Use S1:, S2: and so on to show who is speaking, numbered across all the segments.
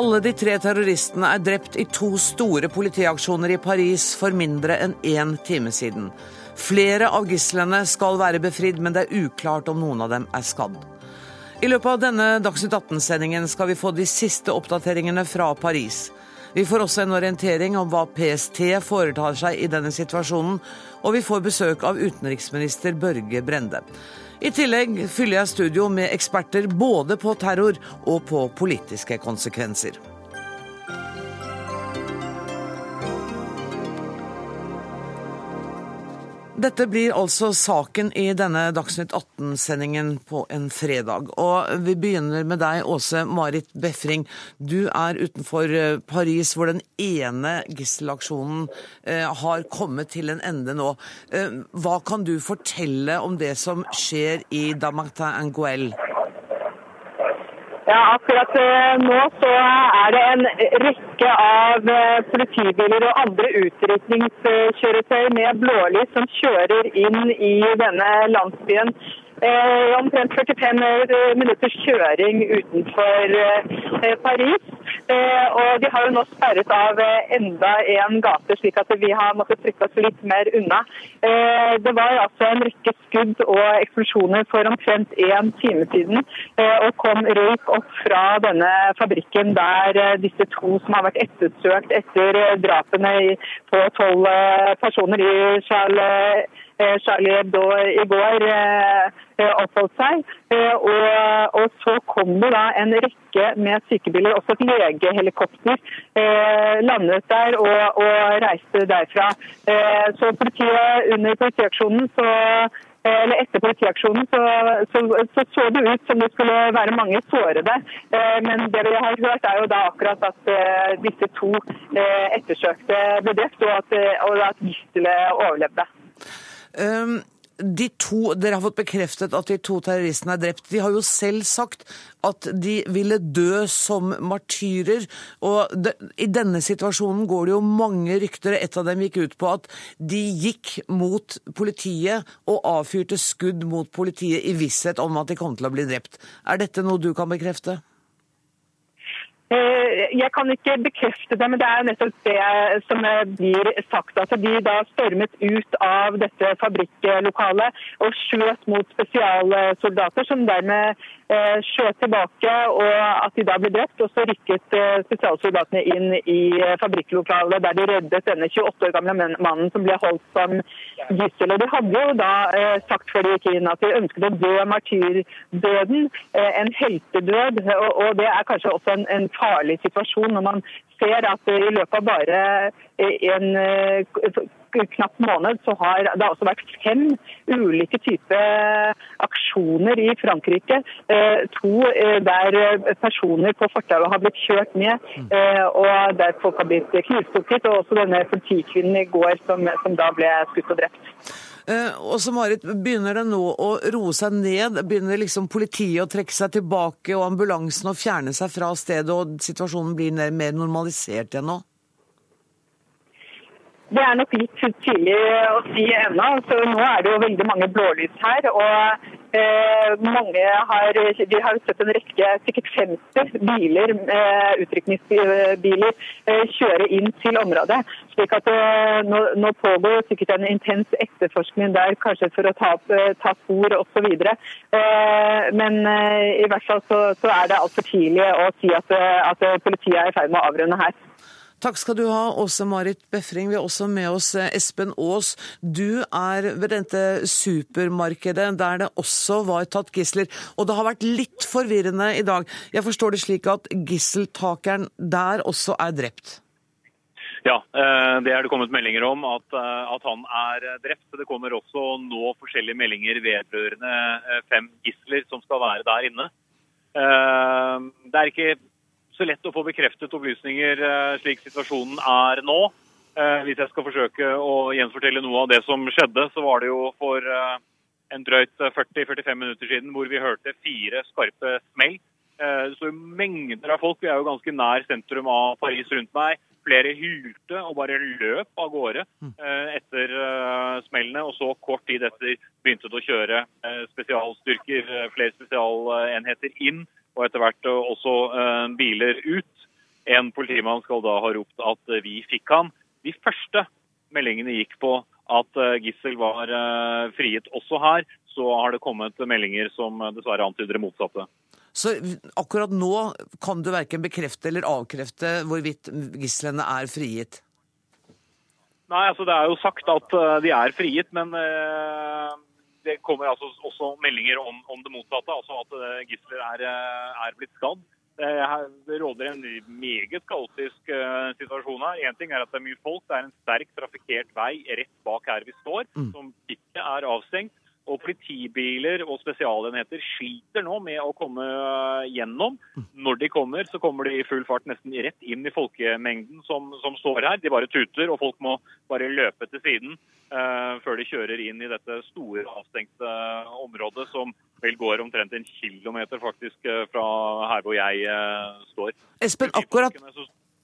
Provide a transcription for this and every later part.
S1: Alle de tre terroristene er drept i to store politiaksjoner i Paris for mindre enn én time siden. Flere av gislene skal være befridd, men det er uklart om noen av dem er skadd. I løpet av denne Dagsnytt 18-sendingen skal vi få de siste oppdateringene fra Paris. Vi får også en orientering om hva PST foretar seg i denne situasjonen, og vi får besøk av utenriksminister Børge Brende. I tillegg fyller jeg studio med eksperter både på terror og på politiske konsekvenser. Dette blir altså saken i denne Dagsnytt 18-sendingen på en fredag. Og vi begynner med deg, Åse Marit Befring. Du er utenfor eh, Paris, hvor den ene gisselaksjonen eh, har kommet til en ende nå. Eh, hva kan du fortelle om det som skjer i Damartin-Anguel?
S2: Ja, akkurat eh, nå så er det en rekke av eh, politibiler og andre utrykningskjøretøy med blålys som kjører inn i denne landsbyen. Eh, omtrent 45 minutters kjøring utenfor eh, Paris. Eh, og de har jo nå sperret av eh, enda en gate, slik at vi har måttet trykke oss litt mer unna. Eh, det var altså en rekke skudd og eksplosjoner for omtrent én time siden. Eh, og kom røyk opp fra denne fabrikken der disse to som har vært ettersøkt etter drapene på tolv personer i Charles Charlie Hebdo i går eh, eh, oppholdt seg. Og, og, så kom det da en rekke med sykebiler, også et legehelikopter, landet der og, og reiste derfra. Så politiet under politiaksjonen så eller etter politiaksjonen så, så, så, så, det ut som det skulle være mange sårede. Men det vi har hørt er jo da akkurat at disse to ettersøkte ble drept, og at, og at gisselet overlevde.
S1: Ehm, de to, Dere har fått bekreftet at de to terroristene er drept. De har jo selv sagt at de ville dø som martyrer. og de, I denne situasjonen går det jo mange rykter. Et av dem gikk ut på at de gikk mot politiet og avfyrte skudd mot politiet i visshet om at de kom til å bli drept. Er dette noe du kan bekrefte?
S2: Eh, jeg kan ikke bekrefte det, men det er nettopp det som blir sagt. Altså, de da stormet ut av dette fabrikklokalet og skjøt mot spesialsoldater, som dermed skjøt tilbake, og at de da ble drept. Og så rykket eh, spesialsoldatene inn i fabrikklokalet, der de reddet denne 28 år gamle mannen som ble holdt som gissel. Og De hadde jo da sagt før de gikk inn at de ønsket å dø martyrdøden, en heltedød. Og det er kanskje også en, farlig situasjon når man ser at i løpet av bare en eh, knapp måned så har det også vært fem ulike typer aksjoner i Frankrike. Eh, to eh, der personer på fortauet har blitt kjørt ned, og der folk har blitt knivstukket. Og også denne politikvinnen i går som, som da ble skutt og drept.
S1: Eh, og så Marit, begynner det nå å roe seg ned? Begynner liksom politiet å trekke seg tilbake og ambulansen å fjerne seg fra stedet, og situasjonen blir mer normalisert igjen nå?
S2: Det er nok litt tidlig å si ennå. Nå er det jo veldig mange blålys her. og eh, mange har, Vi har sett en rekke, sikkert 50 biler, eh, utrykningsbiler eh, kjøre inn til området. slik at eh, nå, nå, pågår sikkert en intens etterforskning der, kanskje for å ta, eh, ta spor osv. Eh, men eh, i hvert fall så, så er det altfor tidlig å si at, at politiet er i ferd med å avrunde her.
S1: Takk skal du ha, Åse Marit Befring. Vi har også med oss eh, Espen Aas. Du er ved dette supermarkedet der det også var tatt gisler. Og det har vært litt forvirrende i dag. Jeg forstår det slik at gisseltakeren der også er drept?
S3: Ja, eh, det er det kommet meldinger om at, eh, at, han er drept. Det kommer også nå forskjellige meldinger vedrørende fem gisler som skal være der inne. Det er ikke så lett å få bekreftet opplysninger eh, slik situasjonen er nå. Eh, hvis jeg skal forsøke å gjenfortelle noe av det som skjedde, så var det jo for eh, en drøyt 40-45 minutter siden hvor vi hørte fire skarpe smell. Så mengder av folk, vi er jo ganske nær sentrum av Paris rundt meg, flere hylte og bare løp av gårde etter smellene. Og så kort tid etter begynte det å kjøre spesialstyrker, flere spesialenheter inn og etter hvert også eh, biler ut. En politimann skal da ha ropt at vi fikk han. De første meldingene gikk på at gissel var frigitt også her. Så har det kommet meldinger som dessverre antyder det motsatte.
S1: Så akkurat nå kan du verken bekrefte eller avkrefte hvorvidt gislene er frigitt?
S3: Nei, altså det er jo sagt at de er frigitt, men det kommer altså også meldinger om, om det motsatte, altså at uh, gisler er, uh, er, blitt skadd. Det råder en meget kaotisk uh, situasjon her. Én ting er at det er mye folk. Det er en sterk trafikkert vei rett bak her vi står, mm. som ikke er avstengt. Og politibiler og spesialenheter sliter nå med å komme gjennom. Når de kommer, så kommer de i full fart nesten rett inn i folkemengden som, som står her. De bare tuter, og folk må bare løpe til siden uh, før de kjører inn i dette store, avstengte området som vel går omtrent en kilometer faktisk eh, fra her hvor jeg uh, står.
S1: Espen, akkurat...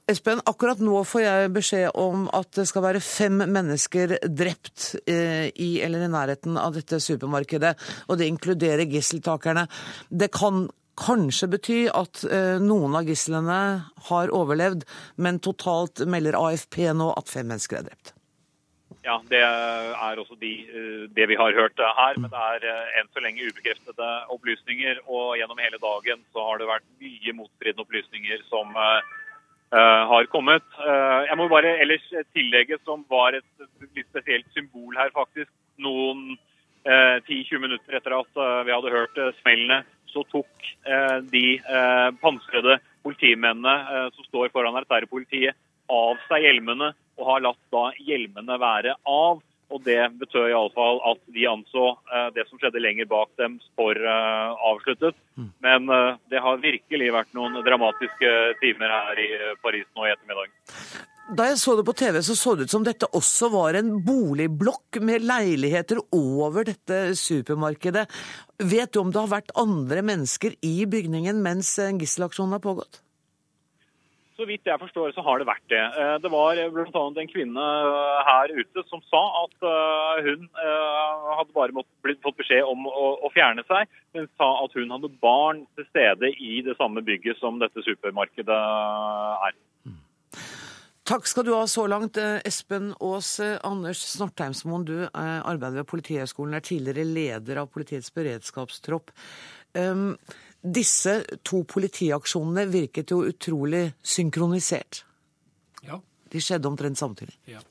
S1: Espen, akkurat nå får jeg beskjed om at det skal være fem mennesker drept eh, i eller i nærheten av dette supermarkedet, og det inkluderer gisseltakerne. Det kan kanskje bety at eh, noen av gislene har overlevd, men totalt melder AFP nå at fem mennesker er drept.
S3: Ja, det er også de, eh, det vi har hørt her. Men det er enn så lenge ubekreftede opplysninger. Og gjennom hele dagen så har det vært mye motstridende opplysninger som har kommet. Uh, jeg må bare ellers tillegge, som var et litt spesielt symbol her, faktisk. Noen uh, eh, 10-20 minutter etter at vi hadde hørt smellene, så tok de pansrede politimennene som står foran artillerepolitiet, av seg hjelmene og har latt da hjelmene være av. Og Det betød iallfall at de anså uh, det som skjedde lenger bak dem, for uh, avsluttet. Mm. Men uh, det har virkelig vært noen dramatiske timer her i Paris nå i ettermiddag.
S1: Da jeg så det på TV, så så det ut som dette også var en boligblokk med leiligheter over dette supermarkedet. Vet du om det har vært andre mennesker i bygningen mens gisselaksjonen har pågått?
S3: Så vidt jeg forstår, så har det vært det. Eh, det var bl.a. en kvinne eh, her ute som sa at eh, hun hadde bare fått beskjed om å fjerne seg, men sa at hun hadde barn til stede i det samme bygget som dette supermarkedet er.
S1: Takk skal du ha så langt, Espen Aas. Anders Snortheimsmoen, du arbeider ved Politihøgskolen, er tidligere leder av politiets beredskapstropp. Um, disse to politiaksjonene virket jo utrolig synkronisert.
S4: Ja.
S1: De skjedde omtrent samtidig.
S4: Ja.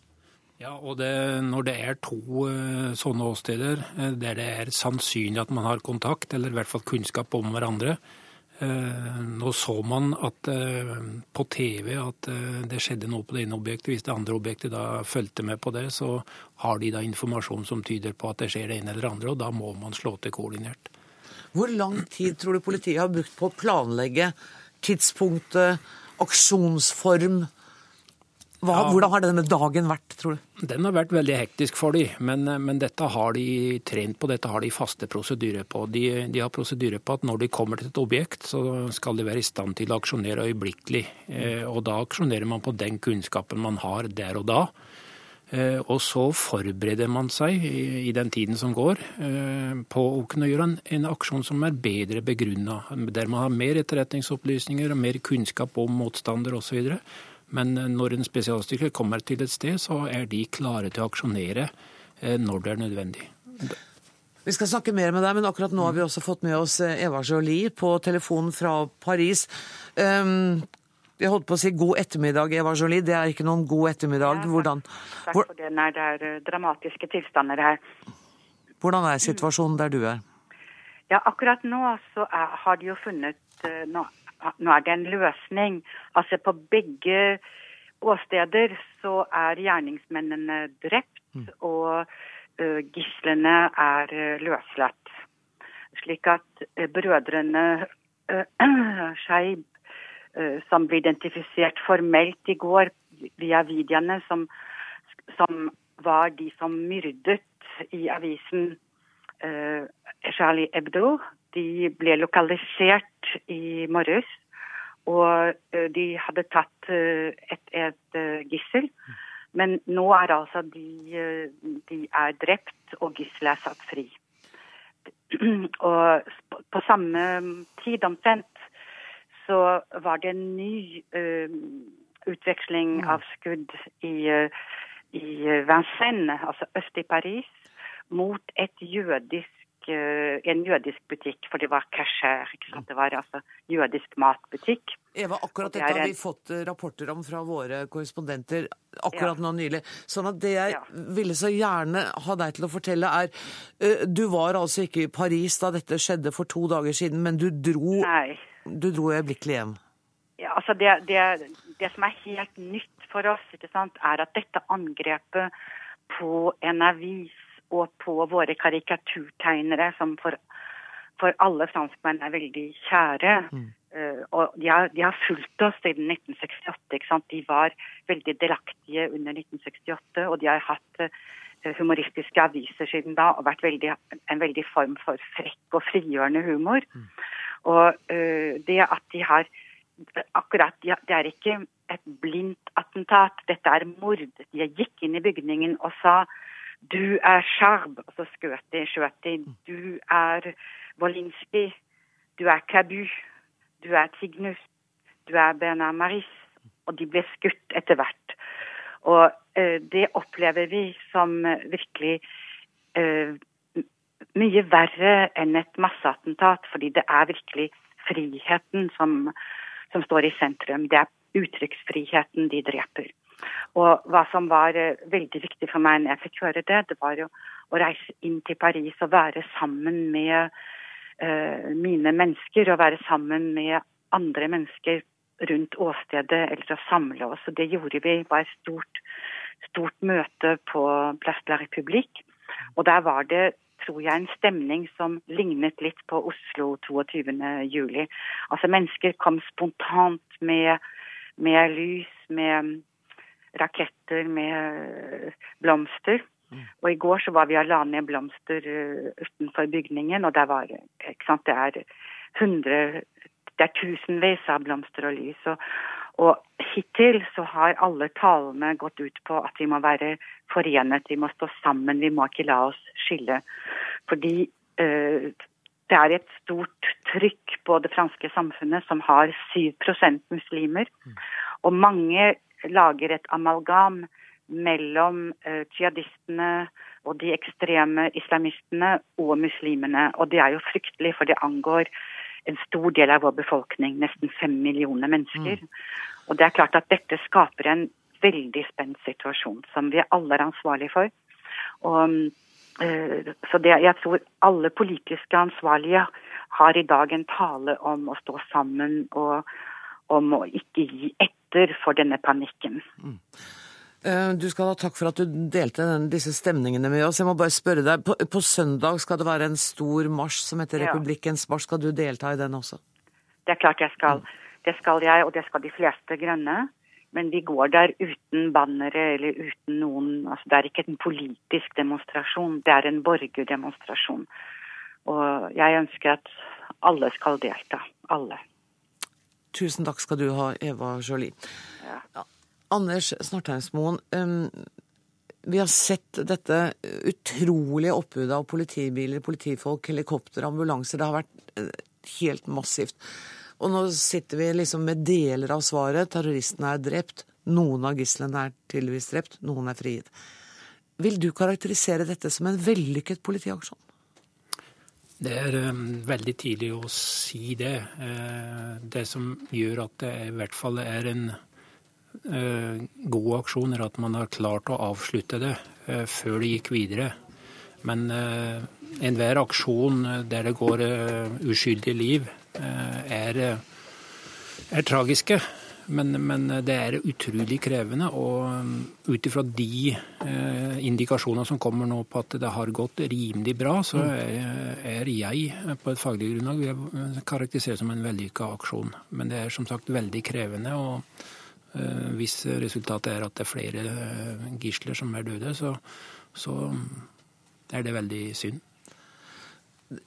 S4: Ja, og det, når det er to uh, sånne åsteder uh, der det er sannsynlig at man har kontakt, eller i hvert fall kunnskap om hverandre uh, Nå så man at på TV at det skjedde noe på det ene objektet. Hvis det andre objektet da fulgte med på det, så har de da informasjon som tyder på at det skjer det ene eller det andre, og da må man slå til koordinert.
S1: Hvor lang tid tror du politiet har brukt på å planlegge tidspunktet, aksjonsform? Hva, ja, hvordan har denne dagen vært, tror du?
S4: Den har vært veldig hektisk for dem, men, men, dette har de trent på, dette har de faste prosedyrer på. De, de har prosedyrer på at når de kommer til et objekt, så skal de være i stand til å aksjonere øyeblikkelig. Eh, og da aksjonerer man på den kunnskapen man har der og da. Eh, og så forbereder man seg i den tiden som går eh, på å kunne gjøre en, aksjon som er bedre begrunna, der man har mer etterretningsopplysninger og mer kunnskap om motstander osv. Men eh, når en spesialstyrke kommer til et sted, så er de klare til å aksjonere når det er nødvendig.
S1: Vi skal snakke mer med deg, men akkurat nå har vi også fått med oss Eva Jolie på telefonen fra Paris. Um, jeg holdt på å si god ettermiddag, Eva Jolie. Det er ikke noen god ettermiddag. Hvordan
S5: Takk for det. Nei, det er eh, dramatiske tilstander her.
S1: Hvordan er situasjonen der du er?
S5: Ja, akkurat nå så er, har de jo funnet eh, nå, nå, er det en løsning. Altså på begge åsteder så er gjerningsmennene drept, mm. og uh, gislene er løslatt. Slik at uh, brødrene uh, Eh, som ble identifisert formelt i går via videoene, som, som var de som myrdet i avisen uh, Charlie Hebdo. De ble lokalisert i morges, og uh, de hadde tatt uh, et, et gissel. Men nå er altså de, de er drept, og gisselet er satt fri. Og på samme tid omtrent så var det en ny uh, utveksling av skudd i, uh, i Vincennes, altså øst i Paris, mot jødisk uh, en jødisk butikk, for det var kasher. Det var altså jødisk matbutikk.
S1: Eva, akkurat dette har vi fått eh, rapporter om fra våre korrespondenter akkurat ja. nå nylig. Sånn at det jeg ja. ville så gjerne ha deg til å fortelle, er eh, Du var altså ikke i Paris da dette skjedde for to dager siden, men du dro,
S5: Nei.
S1: Du dro øyeblikkelig hjem?
S5: Ja, altså det, det, det, som er helt nytt for oss, sant, er at dette angrepet på en avis og på våre karikaturtegnere, som for, for alle franskmenn er veldig kjære. Mm. Uh, og de har, de har, fulgt oss siden 1968. ikke sant? De var veldig delaktige under 1968, og de har hatt uh, humoristiske aviser siden da og vært veldig, en veldig form for frekk og frigjørende humor. Mm. Og uh, det at de har akkurat, Det er ikke et blindt attentat, dette er mord. De gikk inn i bygningen og sa du er Sjarb, og så skjøt de, skjøt de. Du er Wolinski. Du er Kabu', Du er Tignus. Du er Bernard Maris. Og de ble skutt etter hvert. Og uh, det opplever vi som uh, virkelig mye verre enn et masseattentat, fordi det er virkelig friheten som, som står i sentrum. Det er uttrykksfriheten de dreper. Og hva som var eh, veldig viktig for meg når jeg fikk høre det, det var jo å reise inn til Paris og være sammen med uh, mine mennesker. Og være sammen med andre mennesker rundt åstedet, eller å samle oss. Og det gjorde vi. Det var et stort, stort møte på Place de la République. Og der var det tror jeg, en stemning som lignet litt på Oslo 22.07. Altså mennesker kom spontant med, med lys, med raketter med blomster. Mm. Og i går så var vi og la ned blomster uh, utenfor bygningen, og der var ikke sant, det er hundre Det er tusenvis av blomster og lys. Og, og, hittil så har alle talene gått ut på at vi må være forenet, vi må stå sammen, vi må ikke la oss skille. Fordi eh, det er et stort trykk på det franske samfunnet, som har 7% muslimer. Og mange lager et amalgam mellom eh, jihadistene og de ekstreme islamistene og muslimene. Og det er jo fryktelig, for det angår en stor del av vår befolkning, nesten fem millioner mennesker. Mm. Og det er klart at dette skaper en veldig spent situasjon, som vi alle er ansvarlige for. Og, uh, så det, jeg tror alle politiske ansvarlige har i dag en tale om å stå sammen og om å ikke gi etter for denne panikken. Mm.
S1: Eh, du skal ha takk for at du delte den, disse stemningene med oss. Jeg må bare spørre deg, på, på, søndag skal det være en stor marsj som heter ja. Republikkens marsj. Skal du delta i den også?
S5: Det er klart jeg skal. Det skal jeg, og det skal de fleste grønne. Men vi går der uten bannere eller uten noen altså Det er ikke en politisk demonstrasjon, det er en borgerdemonstrasjon. Og jeg ønsker at alle skal delta. Alle.
S1: Tusen takk skal du ha, Eva Jolie. Ja. Anders Snartheimsmoen, um, vi har sett dette utrolige oppbudet av politibiler, politifolk, helikopter, ambulanser. Det har vært uh, helt massivt. Og nå sitter vi liksom med deler av svaret. Terroristene er drept. Noen av gislene er tydeligvis drept. Noen er frigitt. Vil du karakterisere dette som en vellykket politiaksjon?
S4: Det er um, veldig tidlig å si det. Uh, det som gjør at det i hvert fall er en uh, god aksjon, er at man har klart å avslutte det uh, før det gikk videre. Men enhver aksjon der det går uskyldige liv, er, er tragiske. Men, men, det er utrolig krevende. Og ut ifra de eh, indikasjonene som kommer nå på at det har gått rimelig bra, så mm. er, er jeg på et faglig grunnlag vil karakterisere som en vellykka aksjon. Men det er som sagt veldig krevende. og eh, hvis resultatet er at det er flere eh, gisler som er døde, så, så er det veldig synd.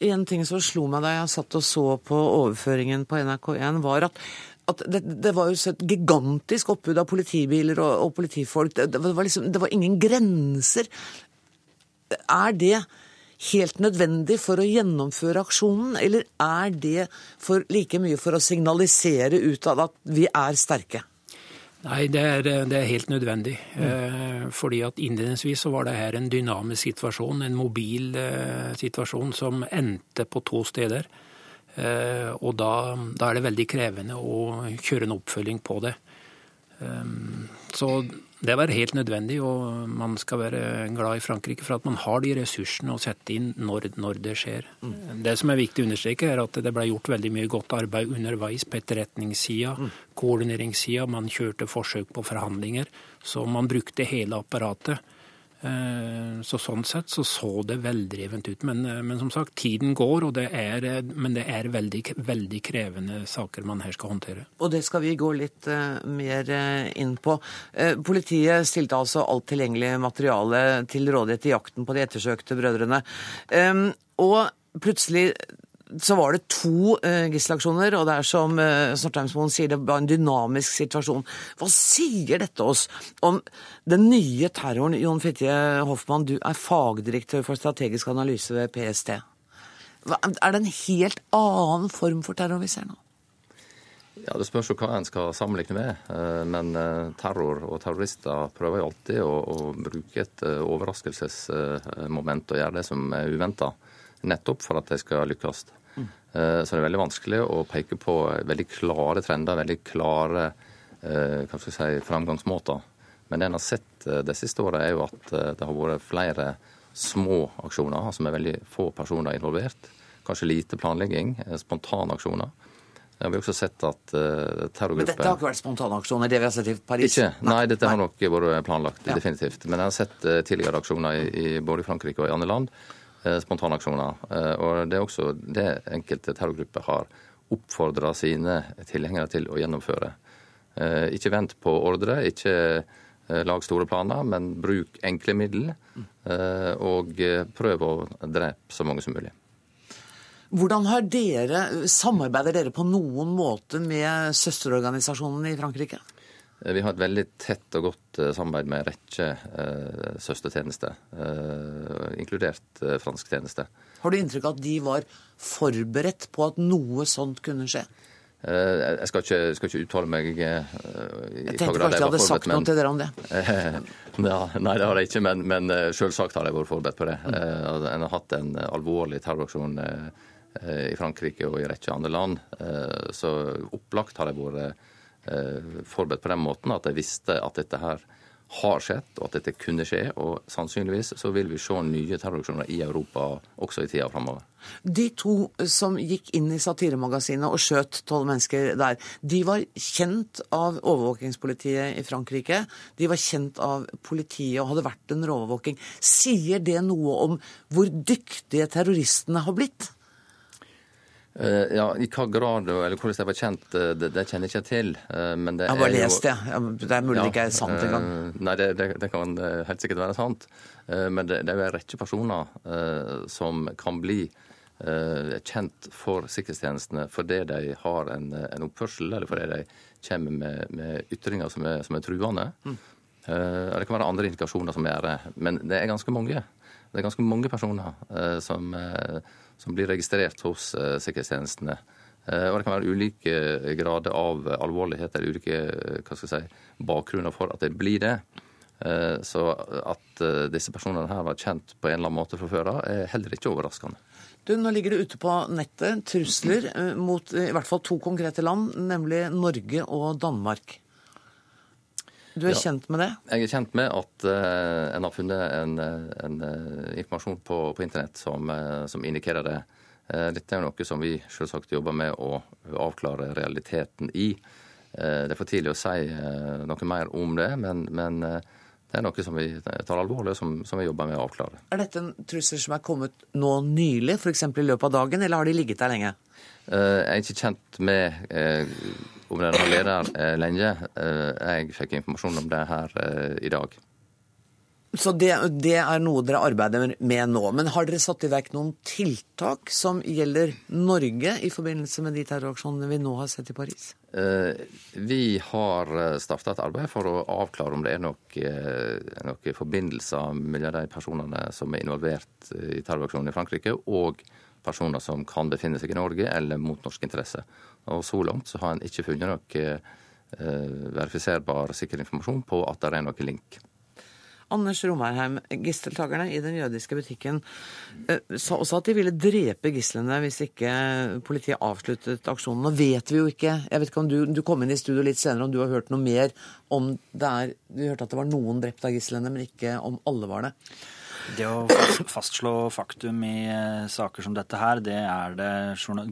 S1: En ting som slo meg da jeg satt og så på overføringen på NRK1, var at at det, det, var jo et gigantisk oppbud av politibiler og, og politifolk. Det, det, var liksom, det var ingen grenser. Er det helt nødvendig for å gjennomføre aksjonen, eller er det for like mye for å signalisere utad at vi er sterke?
S4: Nei, det er, det er, helt nødvendig. Mm. Eh, fordi at Innledningsvis så var det her en dynamisk situasjon, en mobil eh, situasjon som endte på to steder. Eh, og da, da, er det veldig krevende å kjøre en oppfølging på det. Eh, så det var helt nødvendig, og man skal være glad i Frankrike for at man har de ressursene å sette inn når, når det skjer. Mm. Det som er viktig å understreke, er at det ble gjort veldig mye godt arbeid underveis på etterretningssida, mm. koordineringssida. Man kjørte forsøk på forhandlinger, så man brukte hele apparatet. Eh, så Sånn sett så så det veldrevent ut. Men, eh, men, som sagt, tiden går, det er, eh, men det er veldig, veldig, krevende saker man her skal håndtere.
S1: Og det skal vi gå litt mer inn på. Politiet stilte altså alt tilgjengelig materiale til rådighet i jakten på de ettersøkte brødrene. Og plutselig så var det to uh, gisselaksjoner, og det er som uh, Snortheimsmoen sier, det var en dynamisk situasjon. Hva sier dette oss om den nye terroren? Jon Fitje Hoffmann, du er fagdirektør for strategisk analyse ved PST. Er det en helt annen form for terror vi ser nå?
S6: Ja, Det spørs jo hva en skal sammenligne med. Eh, men terror og terrorister prøver jo alltid å, å bruke et overraskelsesmoment og gjøre det som er uventa. Nettopp for at de skal lykkes. Eh, så det er veldig vanskelig å peke på veldig klare trender, veldig klare eh, hva skal si, framgangsmåter. Men det en har sett eh, de siste åra, er jo at det har vært flere små aksjoner, som er veldig få personer involvert. Kanskje lite planlegging, spontane aksjoner. Vi har også sett at uh, terrorgrupper Men
S1: dette har ikke vært spontane aksjoner, det vi har sett i Paris?
S6: Ikke, nei, dette nei. har nok vært planlagt, ja. definitivt. Men jeg har sett uh, tidligere aksjoner i, i, både i Frankrike og i andre land spontanaksjoner. Eh, og det er også det enkelte terrorgrupper har oppfordra sine tilhengere til å gjennomføre. Eh, ikke vent på ordre, ikke lag store planer, men bruk enkle midler. Og prøv å drepe så mange som mulig.
S1: Hvordan dere, Samarbeider dere på noen måte med søsterorganisasjonene i Frankrike?
S6: Eh, vi har et veldig tett og godt eh, samarbeid med en rekke eh, søstertjenester, inkludert eh, fransk tjeneste.
S1: Har du inntrykk av at de var forberedt på at noe sånt kunne skje?
S6: Jeg skal ikke, skal ikke, uttale meg i
S1: Jeg tenkte kanskje jeg hadde sagt noe til dere om det.
S6: ja, nei, det har jeg ikke, men, men selvsagt har jeg vært forberedt på det. Mm. En har hatt en alvorlig terroraksjon i Frankrike og i en rekke andre land, så opplagt har jeg vært forberedt på den måten at de visste at dette her har skjedd, og at dette kunne skje. Og sannsynligvis så vil vi se nye terroraksjoner i Europa også i tida framover.
S1: De to som gikk inn i satiremagasinet og skjøt tolv mennesker der, de var kjent av overvåkingspolitiet i Frankrike. De var kjent av politiet og hadde vært under overvåking. Sier det noe om hvor dyktige terroristene har blitt?
S6: Eh, ja, I hva grad eller hvordan de var kjent, eh, det, det kjenner jeg ikke til. Eh, men det
S1: jeg har bare lest det. Det er mulig ja, det ikke er sant engang.
S6: Nei, det, det, det, kan helt sikkert være sant. Men det, det er en rekke personer som kan bli kjent for sikkerhetstjenestene fordi de har en, en oppførsel, eller fordi de kommer med, med ytringer som er, som er truende. Mm. Det kan være andre indikasjoner som gjør det, men det er ganske mange. Det er ganske mange personer som som blir registrert hos uh, sikkerhetstjenestene. Og Det kan være ulike grader av alvorlighet eller ulike hva skal jeg si, bakgrunner for at det blir det. Så at disse personene her var kjent på en eller annen måte fra før av, er heller ikke overraskende.
S1: Du, Nå ligger det ute på nettet trusler mot i hvert fall to konkrete land, nemlig Norge og Danmark. Du er ja, kjent med det?
S6: Jeg er kjent med at uh, en har funnet en, en uh, informasjon på, på, internett som, uh, som indikerer det. dette er noe som vi selvsagt jobber med å avklare realiteten i. det er for tidlig å si noe mer om det, men, men det er noe som vi tar alvorlig, og som, som, vi jobber med å avklare.
S1: Er dette en trussel som er kommet nå nylig, f.eks. i løpet av dagen, eller har de ligget der lenge?
S6: Jeg er ikke kjent med om den har leder eh, lenge. Eh, jeg fikk informasjon om det her eh, i dag.
S1: Så det, det, er noe dere arbeider med nå. Men har dere satt i verk noen tiltak som gjelder Norge i forbindelse med de terroraksjonene vi nå har sett i Paris?
S6: Vi har starta et arbeid for å avklare om det er noen noe forbindelser mellom de personene som er involvert i terroraksjonen i Frankrike, og personer som kan befinne seg i Norge eller mot norske interesser. Og Så langt så har en ikke funnet noe verifiserbar sikker informasjon på at det er noe link.
S1: Anders Romerheim, gisseltakerne i den jødiske butikken eh, sa også at de ville drepe gislene hvis ikke politiet avsluttet aksjonen. Nå vet vi jo ikke jeg vet ikke om du, du kom inn i studio litt senere om du har hørt noe mer om det er Du hørte at det var noen drept av gislene, men ikke om alle var det.
S7: Det å fastslå faktum i eh, saker som dette her, det er det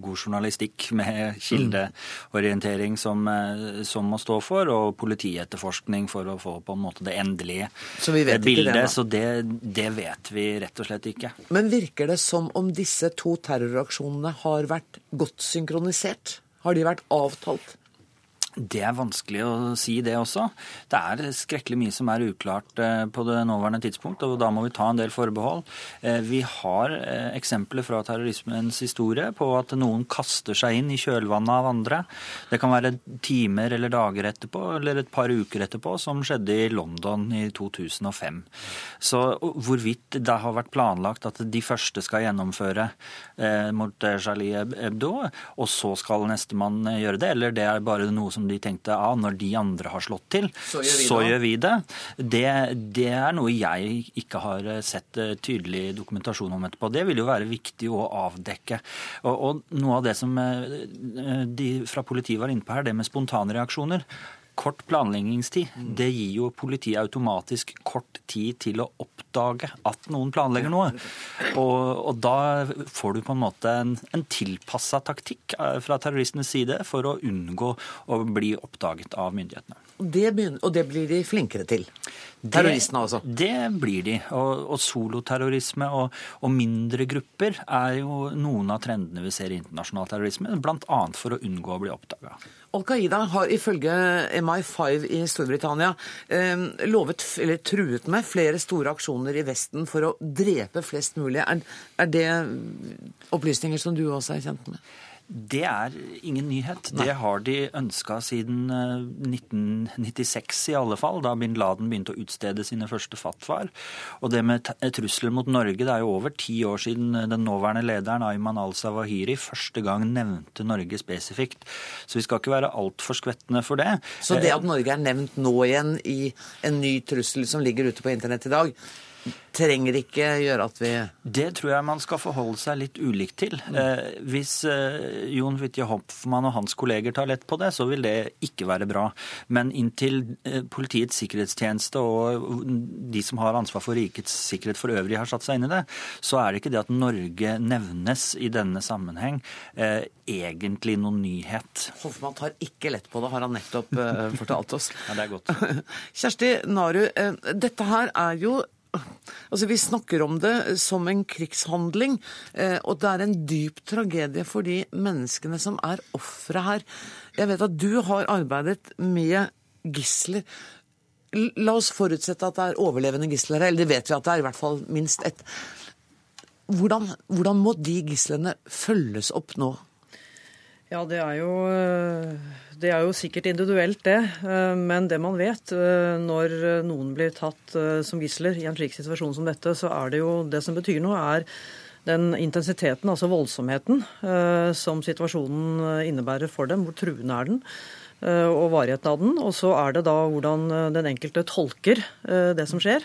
S7: god journalistikk med kildeorientering som, eh, som må stå for, og politietterforskning for å få på en måte det endelige så bildet. Det, så det, det vet vi rett og slett ikke.
S1: Men virker det som om disse to terroraksjonene har vært godt synkronisert? Har de vært avtalt?
S7: Det er vanskelig å si, det også. Det er skrekkelig mye som er uklart eh, på det nåværende tidspunkt, og da må vi ta en del forbehold. Eh, vi har eh, eksempler fra terrorismens historie på at noen kaster seg inn i kjølvannet av andre. Det kan være timer eller dager etterpå, eller et par uker etterpå, som skjedde i London i 2005. Så hvorvidt det har vært planlagt at de første skal gjennomføre mot Charlie Hebdo, og så skal nestemann gjøre det, eller det er bare noe som de tenkte ah, når de andre har slått til, så gjør vi, så gjør vi det. det. det. er noe jeg ikke har sett eh, tydelig dokumentasjon om etterpå. Det vil jo være viktig å avdekke. Og, og noe av det som eh, de fra politiet var inne på her, det med spontanreaksjoner kort planleggingstid. Det gir jo politiet automatisk kort tid til å oppdage at noen planlegger noe. Og, og da får du på en måte en, en tilpassa taktikk eh, fra terroristenes side for å unngå å bli oppdaget av myndighetene.
S1: Det begynner, og det blir de flinkere til? Terroristene altså?
S7: Det, det blir de. Og, og soloterrorisme og, og, mindre grupper er jo noen av trendene vi ser i internasjonal terrorisme, bl.a. for å unngå å bli oppdaga.
S1: Al Qaida har ifølge MI5 i Storbritannia eh, lovet, eller truet med flere store aksjoner i Vesten for å drepe flest mulig. Er, er det opplysninger som du også er kjent med?
S7: Det er ingen nyhet. Nei. Det har de ønska siden 1996 eh, i alle fall, da bin Laden begynte å utstede sine første fatwaer. Og det med trusler mot Norge, det er jo over ti år siden den nåværende lederen Ayman al-Sawahiri første gang nevnte Norge spesifikt. Så vi skal ikke være altfor skvettende for det.
S1: Så det at Norge er nevnt nå igjen i en ny trussel som ligger ute på internett i dag, trenger ikke gjøre at vi
S7: Det tror jeg man skal forholde seg litt ulikt til. Mm. Eh, hvis eh, Jon Fitje Hoffmann og hans kolleger tar lett på det, så vil det ikke være bra. Men inntil eh, Politiets sikkerhetstjeneste og de som har ansvar for rikets sikkerhet for øvrig, har satt seg inn i det, så er det ikke det at Norge nevnes i denne sammenheng, eh, egentlig noen nyhet.
S1: Hoffmann tar ikke lett på det, har han nettopp eh, fortalt oss.
S7: ja, det er godt.
S1: Kjersti Naru, eh, dette her er jo Altså, Vi snakker om det som en krigshandling, eh, og det er en dyp tragedie for de menneskene som er ofre her. Jeg vet at du har arbeidet med gisler. La oss forutsette at det er overlevende gisler her, eller det vet vi at det er, i hvert fall minst ett. Hvordan, hvordan må de gislene følges opp nå?
S8: Ja, det er jo det er jo sikkert individuelt, det. Eh, men det man vet eh, når noen blir tatt eh, som gisler i en slik situasjon som dette, så er det jo det som betyr noe, er den intensiteten, altså voldsomheten, som situasjonen innebærer for dem. Hvor truende er den? Og varigheten av den. Og så er det da hvordan den enkelte tolker det som skjer,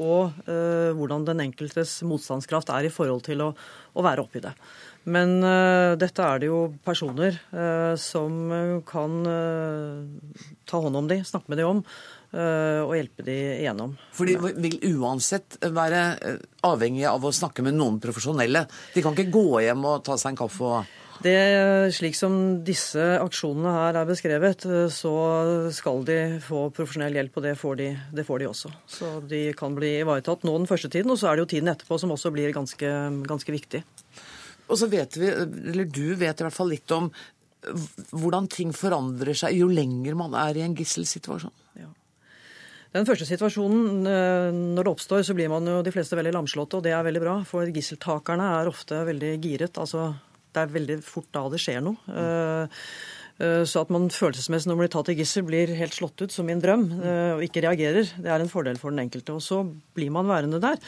S8: og hvordan den enkeltes motstandskraft er i forhold til å, å være oppi det. Men dette er det jo personer som eh, kan ta hånd om de, snakke med de om, og hjelpe de igjennom.
S1: For de vil uansett være avhengige av å snakke med noen profesjonelle. De kan ikke gå hjem og ta seg en kaffe og
S8: det, Slik som disse aksjonene her er beskrevet, så skal de få profesjonell hjelp, og det får de, det får de også. Så de kan bli ivaretatt nå den første tiden, og så er det jo tiden etterpå som også blir ganske, ganske viktig.
S1: Og så vet vi, eller du vet i hvert fall litt om hvordan ting forandrer seg jo lenger man er i en gisselsituasjon. Ja.
S8: Den første situasjonen, når det oppstår, så blir man jo de fleste veldig lamslåtte, og det er veldig bra. For gisseltakerne er ofte veldig giret. Altså, det er veldig fort da det skjer noe. Mm. Så at man følelsesmessig når man blir tatt i gissel, blir helt slått ut som i en drøm eh, og ikke reagerer, det er en fordel for den enkelte. Og så blir man værende der.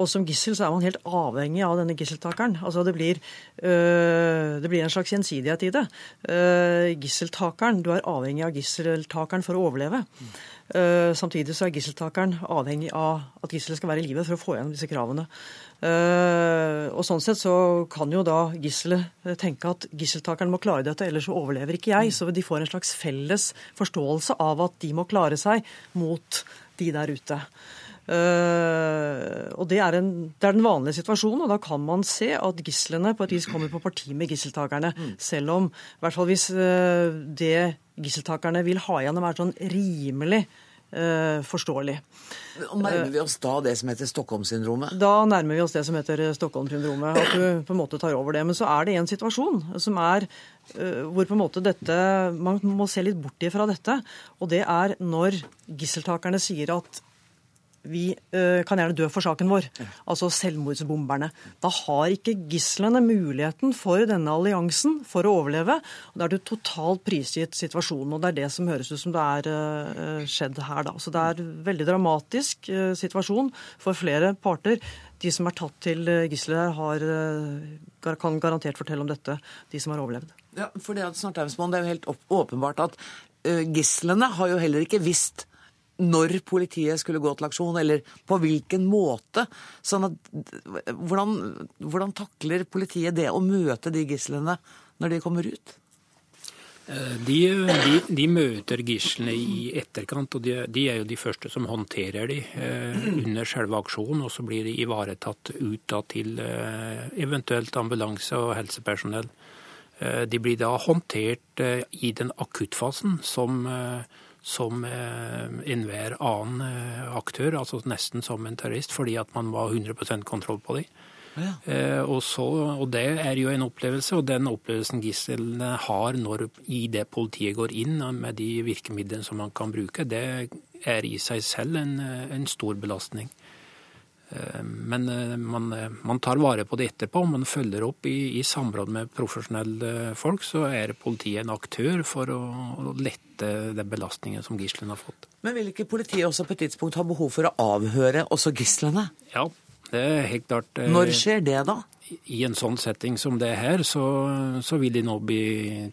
S8: Og som gissel så er man helt avhengig av denne gisseltakeren. Altså det blir, det blir en slags gjensidighet i det. Gisseltakeren, du er avhengig av gisseltakeren for å overleve. Samtidig så er gisseltakeren avhengig av at gisselet skal være i live for å få igjen disse kravene. Uh, og Sånn sett så kan jo da gisselet tenke at gisseltakeren må klare dette, ellers så overlever ikke jeg. Så de får en slags felles forståelse av at de må klare seg mot de der ute. Uh, og det er, en, det er, den vanlige situasjonen, og da kan man se at gislene på et vis kommer på parti med gisseltakerne. Mm. Selv om, i hvert fall hvis uh, det gisseltakerne vil ha igjennom, er sånn rimelig forståelig.
S1: Og Nærmer vi oss da det som heter Stockholm-syndromet?
S8: Da nærmer vi oss det som heter Stockholm-syndromet. At du på en måte tar over det. Men så er det en situasjon som er uh, hvor på en måte dette Man må se litt bort ifra dette. Og det er når gisseltakerne sier at vi uh, kan gjerne dø for saken vår, altså selvmordsbomberne. Da har ikke gislene muligheten for denne alliansen for å overleve. og Da er du totalt prisgitt situasjonen, og det er det som høres ut som det er uh, skjedd her. da. Så det er en veldig dramatisk uh, situasjon for flere parter. De som er tatt til gisler, har, kan garantert fortelle om dette, de som har overlevd.
S1: Ja, for Det, er det jo helt åpenbart at gislene har jo heller ikke visst når politiet skulle gå til aksjon, eller på hvilken måte. Sånn at, hvordan, hvordan takler politiet det å møte de gislene når de kommer ut?
S4: Eh, de, de, de, møter gislene i etterkant, og de, de, er jo de første som håndterer de eh, under selve aksjonen. Og så blir de ivaretatt ut da, til eh, eventuelt ambulanse og helsepersonell. De blir da håndtert i den akuttfasen som som eh, enhver annen eh, aktør, altså nesten som en terrorist, fordi at man var 100% kontroll på dem. Ja. Eh, og, så, og, det er jo en opplevelse, og den opplevelsen gislene har når i det politiet går inn med de virkemidlene som man kan bruke, det er i seg selv en, en stor belastning. Eh, men eh, man, eh, man, tar vare på det etterpå. Man følger opp i, i, samråd med profesjonelle folk. Så er politiet en aktør for å, å lette den belastningen som gislene har fått.
S1: Men vil ikke politiet også på et tidspunkt ha behov for å avhøre også gislene?
S4: Ja, det er helt klart.
S1: Når skjer det da?
S4: i en sånn setting som det her, så, så, vil de nå bli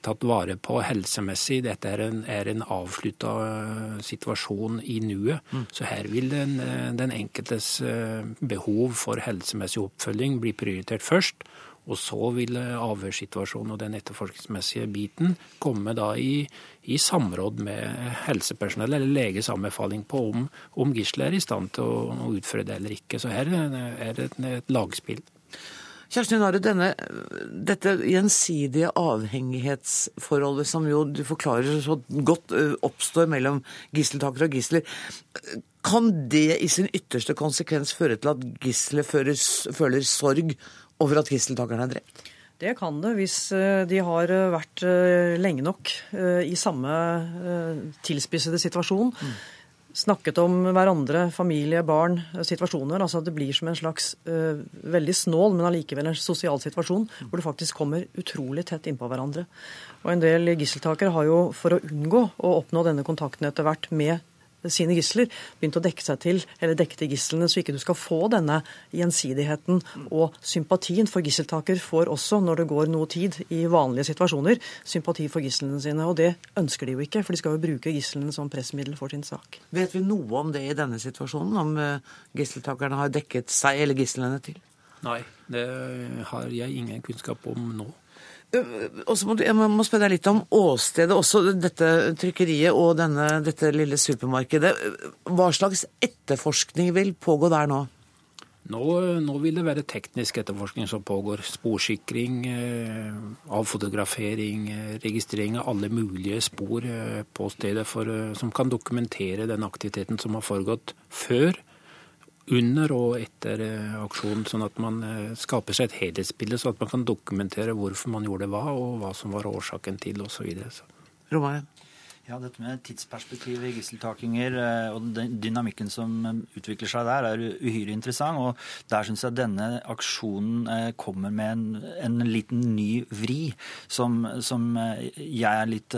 S4: tatt vare på helsemessig. Dette er en, er en avslutta eh, situasjon i nuet. Mm. Så her vil den, eh, den, enkeltes eh, behov for helsemessig oppfølging bli prioritert først. Og så vil avhørssituasjonen og den etterforskningsmessige biten komme da i, i samråd med helsepersonell eller leges anbefaling på om, om gisselet er i stand til å, å utføre det eller ikke. Så her er det et, et lagspill.
S1: Kjersti Nare, denne, dette gjensidige avhengighetsforholdet som jo du forklarer så godt oppstår mellom gisseltakere og gisler, kan det i sin ytterste konsekvens føre til at gisselet føler sorg over at gisseltakerne er drept?
S8: Det kan det, hvis de har vært lenge nok i samme tilspissede situasjon. Mm snakket om hverandre, familie, barn, situasjoner. altså Det blir som en slags veldig snål, men allikevel en sosial situasjon hvor du faktisk kommer utrolig tett innpå hverandre. Og En del gisseltakere har jo, for å unngå å oppnå denne kontakten etter hvert med sine gisler, begynt å dekke seg til, eller dekke til gislene, så ikke du skal få denne gjensidigheten og sympatien. For gisseltaker får også, når det går noe tid i vanlige situasjoner, sympati for gislene sine. Og det ønsker de jo ikke, for de skal jo bruke gislene som pressmiddel for sin sak.
S1: Vet vi noe om det i denne situasjonen, om eh, gisseltakerne har dekket seg eller gislene til?
S4: Nei, det har jeg ingen kunnskap om nå.
S1: Også må, jeg må spørre deg litt om åstedet, også dette trykkeriet og denne, dette lille supermarkedet. Hva slags etterforskning vil pågå der nå?
S4: Nå, nå vil det være teknisk etterforskning som pågår. Sporsikring, eh, avfotografering, eh, registrering av alle mulige spor eh, på stedet for, som kan dokumentere den aktiviteten som har foregått før under og etter eh, aksjonen, sånn at man eh, skaper seg et helhetsbilde, så at man kan dokumentere hvorfor man gjorde hva, og hva som var årsaken til osv.
S1: Romain?
S7: Ja, dette med tidsperspektiv i gisseltakinger eh, og den dynamikken som eh, utvikler seg der, er uhyre interessant. Og der syns jeg denne aksjonen eh, kommer med en, en liten ny vri som, som, jeg er litt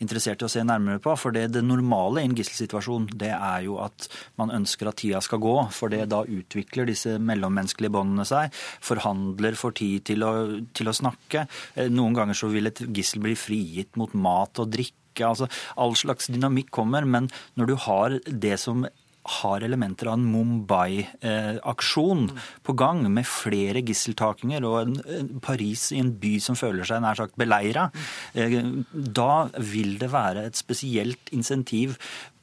S7: interessert i å se nærmere på. For det, det normale i en gisselsituasjon, det er jo at man ønsker at tida skal gå. For det da utvikler disse mellommenneskelige båndene seg. Forhandler får tid til å, til å snakke. Noen ganger så vil et gissel bli frigitt mot mat og drikke ikke. Altså, all slags dynamikk kommer, men når du har det som har elementer av en Mumbai-aksjon på gang, med flere gisseltakinger og en, Paris i en by som føler seg nær sagt beleira, mm. da vil det være et spesielt insentiv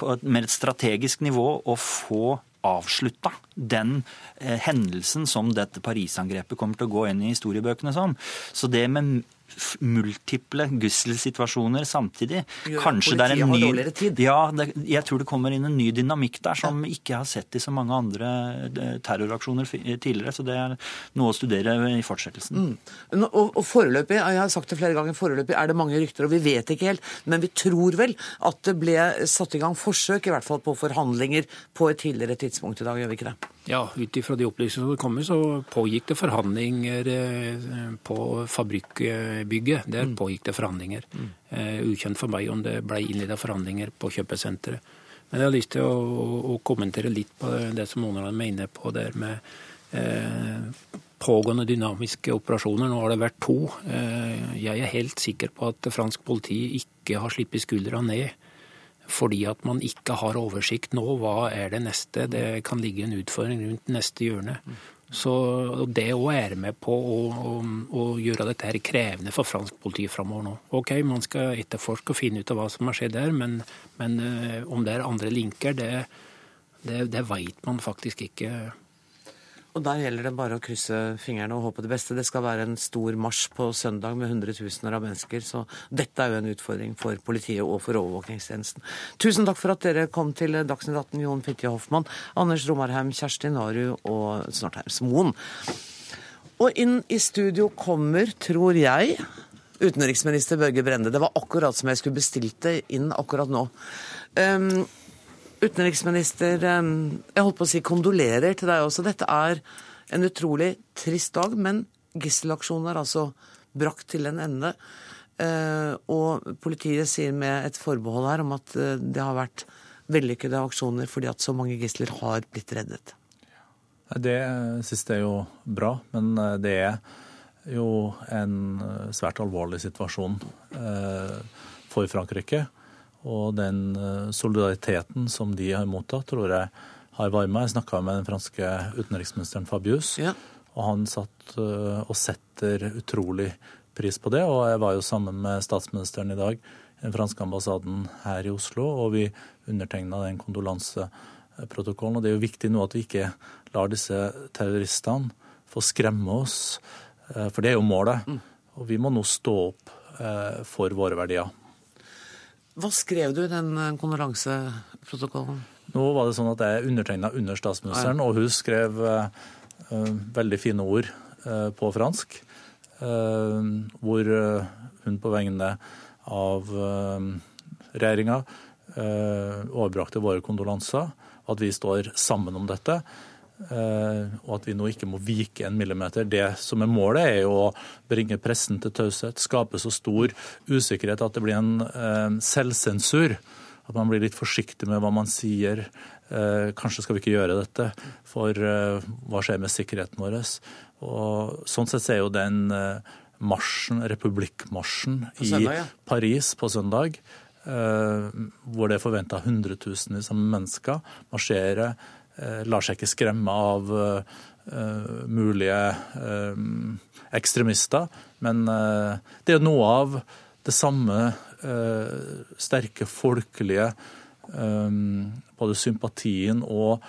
S7: et mer strategisk nivå å få avslutta den eh, hendelsen som dette Paris-angrepet kommer til å gå inn i historiebøkene som. Så det med multiple gusselsituasjoner samtidig.
S1: Gjør Kanskje det er en ny
S7: Ja, det, jeg tror det kommer inn en ny dynamikk der som ja. ikke har sett i så mange andre eh, terroraksjoner tidligere. Så det er noe å studere i fortsettelsen.
S1: Mm. Og, og foreløpig, jeg har sagt det flere ganger, foreløpig er det mange rykter, og vi vet ikke helt, men vi tror vel at det ble satt i gang forsøk, i hvert fall på forhandlinger, på et tidligere tidspunkt i dag, gjør vi ikke det?
S4: Ja, ut ifra de opplysningene som kommer, så pågikk det forhandlinger eh, på fabrikkbygget. Der mm. pågikk det forhandlinger. Mm. Uh, ukjent for meg om det ble innledet forhandlinger på kjøpesenteret. Men jeg har lyst til å, å, kommentere litt på det som noen av dem er inne på der med uh, pågående dynamiske operasjoner. Nå har det vært to. Uh, jeg er helt sikker på at fransk politi ikke har sluppet skuldra ned fordi at man ikke har oversikt nå. Hva er det neste? Det kan ligge en utfordring rundt neste hjørne. Så det òg er med på å, å, å, gjøre dette her krevende for fransk politi framover nå. OK, man skal etterforske og finne ut av hva som har skjedd der, men, men uh, om det er andre linker, det, det, det veit man faktisk ikke
S1: og Der gjelder det bare å krysse fingrene og håpe det beste. Det skal være en stor marsj på søndag med hundretusener av mennesker. Så dette er jo en utfordring for politiet og for overvåkningstjenesten. Tusen takk for at dere kom til Dagsnytt 18, Jon Fitje Hoffmann, Anders Romarheim, Kjersti Naru og Snortheim Smoen. Og inn i studio kommer, tror jeg, utenriksminister Børge Brende. Det var akkurat som jeg skulle bestilt det inn akkurat nå. Um, Utenriksminister, jeg holdt på å si kondolerer til deg også. Dette er en utrolig trist dag, men gisselaksjonen er altså brakt til en ende. Eh, og politiet sier med et forbehold her om at eh, det har vært vellykkede aksjoner fordi at så mange gisler har blitt reddet.
S9: Det siste er jo bra, men eh, det er jo en svært alvorlig situasjon for Frankrike. Og den eh, solidariteten som de har mottatt, tror jeg har varma. Jeg snakka med den franske utenriksministeren Fabius, ja. og han satt eh, og setter utrolig pris på det. Og jeg var jo sammen med statsministeren i dag i den franske ambassaden her i Oslo, og vi undertegna den kondolanseprotokollen. Og det er jo viktig nå at vi ikke lar disse terroristene få skremme oss, eh, for det er jo målet. Mm. Og vi må nå stå opp for våre verdier.
S1: Hva skrev du i den eh, kondolanseprotokollen?
S9: Nå var det sånn at jeg undertegna under statsministeren, og hun skrev uh, veldig fine ord uh, på fransk. Uh, hvor hun på vegne av regjeringa overbrakte våre kondolanser. At vi står sammen om dette. Eh, og at vi nå ikke må vike en millimeter. Det som er målet, er jo å bringe pressen til taushet, skape så stor usikkerhet at det blir en eh, selvsensur. At man blir litt forsiktig med hva man sier. Eh, kanskje skal vi ikke gjøre dette, for hva skjer med sikkerheten vår? Og sånn sett er jo den marsjen, republikkmarsjen søndag, ja. i Paris på søndag, hvor det er forventa hundretusenvis av mennesker marsjere Eh, lar seg ikke skremme av eh, mulige eh, ekstremister. Men det er noe av det samme sterke folkelige både sympatien og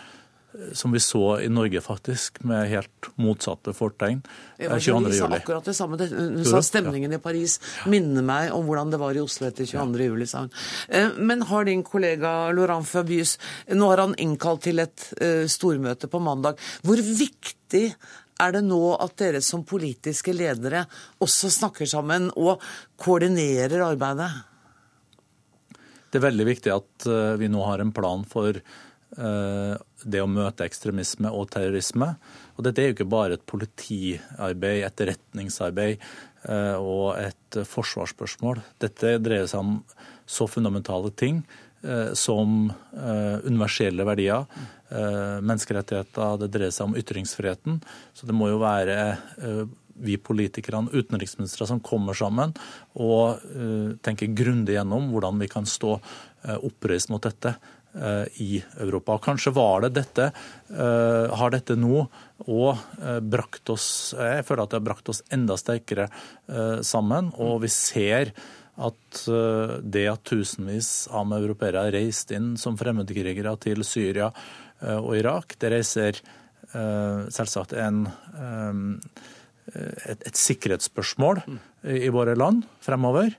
S9: som vi så i Norge, faktisk, med helt motsatte fortegn. 22.
S1: juli. akkurat det samme. Hun sa stemningen i Paris minner meg om hvordan det var i Oslo etter 22. juli, sa hun. Eh, men har din kollega Laurent Fabius Nå har han innkalt til et eh, stormøte på mandag. Hvor viktig er det nå at dere som politiske ledere også snakker sammen og koordinerer arbeidet?
S9: Det er veldig viktig at vi nå har en plan for det å møte ekstremisme og terrorisme. Og dette er jo ikke bare et politiarbeid, etterretningsarbeid og et forsvarsspørsmål. Dette dreier seg om så fundamentale ting som universelle verdier, menneskerettigheter, det dreier seg om ytringsfriheten. Så det må jo være vi politikerne, utenriksministre, som kommer sammen og tenker grundig gjennom hvordan vi kan stå oppreist mot dette i Europa. Kanskje var det dette, har dette nå og brakt oss Jeg føler at det har brakt oss enda sterkere sammen, og vi ser at det at tusenvis av europeere har reist inn som fremmedkrigere til Syria og Irak, det reiser selvsagt en et, et sikkerhetsspørsmål i våre land fremover.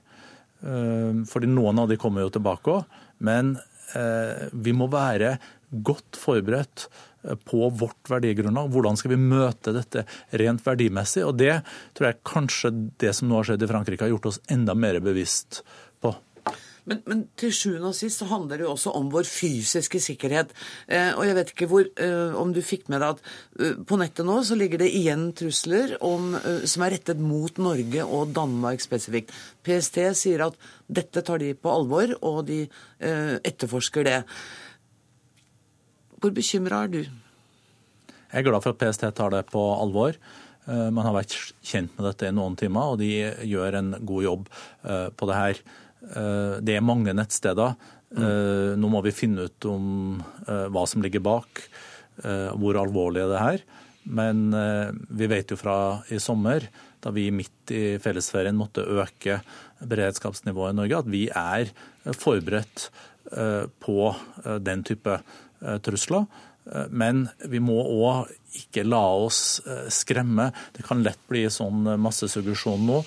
S9: Eh, fordi noen av de kommer jo tilbake òg. Men eh, vi må være godt forberedt eh, på vårt verdigrunnlag. Hvordan skal vi møte dette rent verdimessig? Og det tror jeg kanskje det som nå har skjedd i Frankrike, har gjort oss enda mer bevisst.
S1: Men, men, til sjuende og sist så handler det jo også om vår fysiske sikkerhet. Eh, og jeg vet ikke hvor, eh, om du fikk med deg at eh, på nettet nå så ligger det igjen trusler om, eh, som er rettet mot Norge og Danmark spesifikt. PST sier at dette tar de på alvor, og de eh, etterforsker det. Hvor bekymra er du?
S9: Jeg er glad for at PST tar det på alvor. Eh, man har vært kjent med dette i noen timer, og de gjør en god jobb på det her. Eh, det er mange nettsteder. Mm. Nå må vi finne ut om eh, hva som ligger bak, hvor alvorlig er det her. Men vi vet jo fra i sommer, da vi midt i fellesferien måtte øke beredskapsnivået i Norge, at vi er forberedt på den type trusler. Men vi må òg ikke la oss skremme. Det kan lett bli sånn massesuggesjon nå.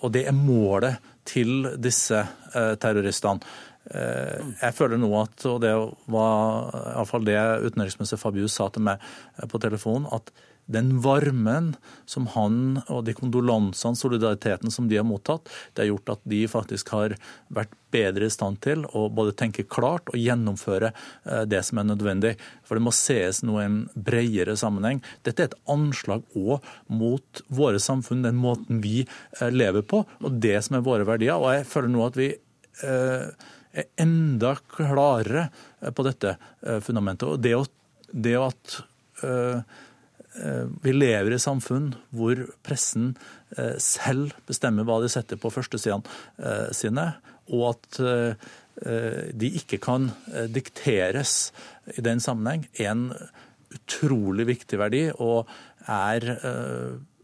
S9: Og det er målet til disse eh, terroristene. Eh, jeg føler nå at, og det var iallfall det utenriksminister Fabius sa til meg eh, på telefon, at den varmen som han og de kondolansene, solidariteten som de har mottatt, det har gjort at de faktisk har vært bedre i stand til å både tenke klart og gjennomføre det som er nødvendig. For det må sees noe i en bredere sammenheng. Dette er et anslag òg mot våre samfunn, den måten vi lever på, og det som er våre verdier. Og jeg føler nå at vi er enda klarere på dette fundamentet. Og det, å, det at Eh, vi lever i samfunn hvor pressen eh, selv bestemmer hva de setter på førstesidene eh, sine, og at de ikke kan dikteres i den sammenheng, er en utrolig viktig verdi og er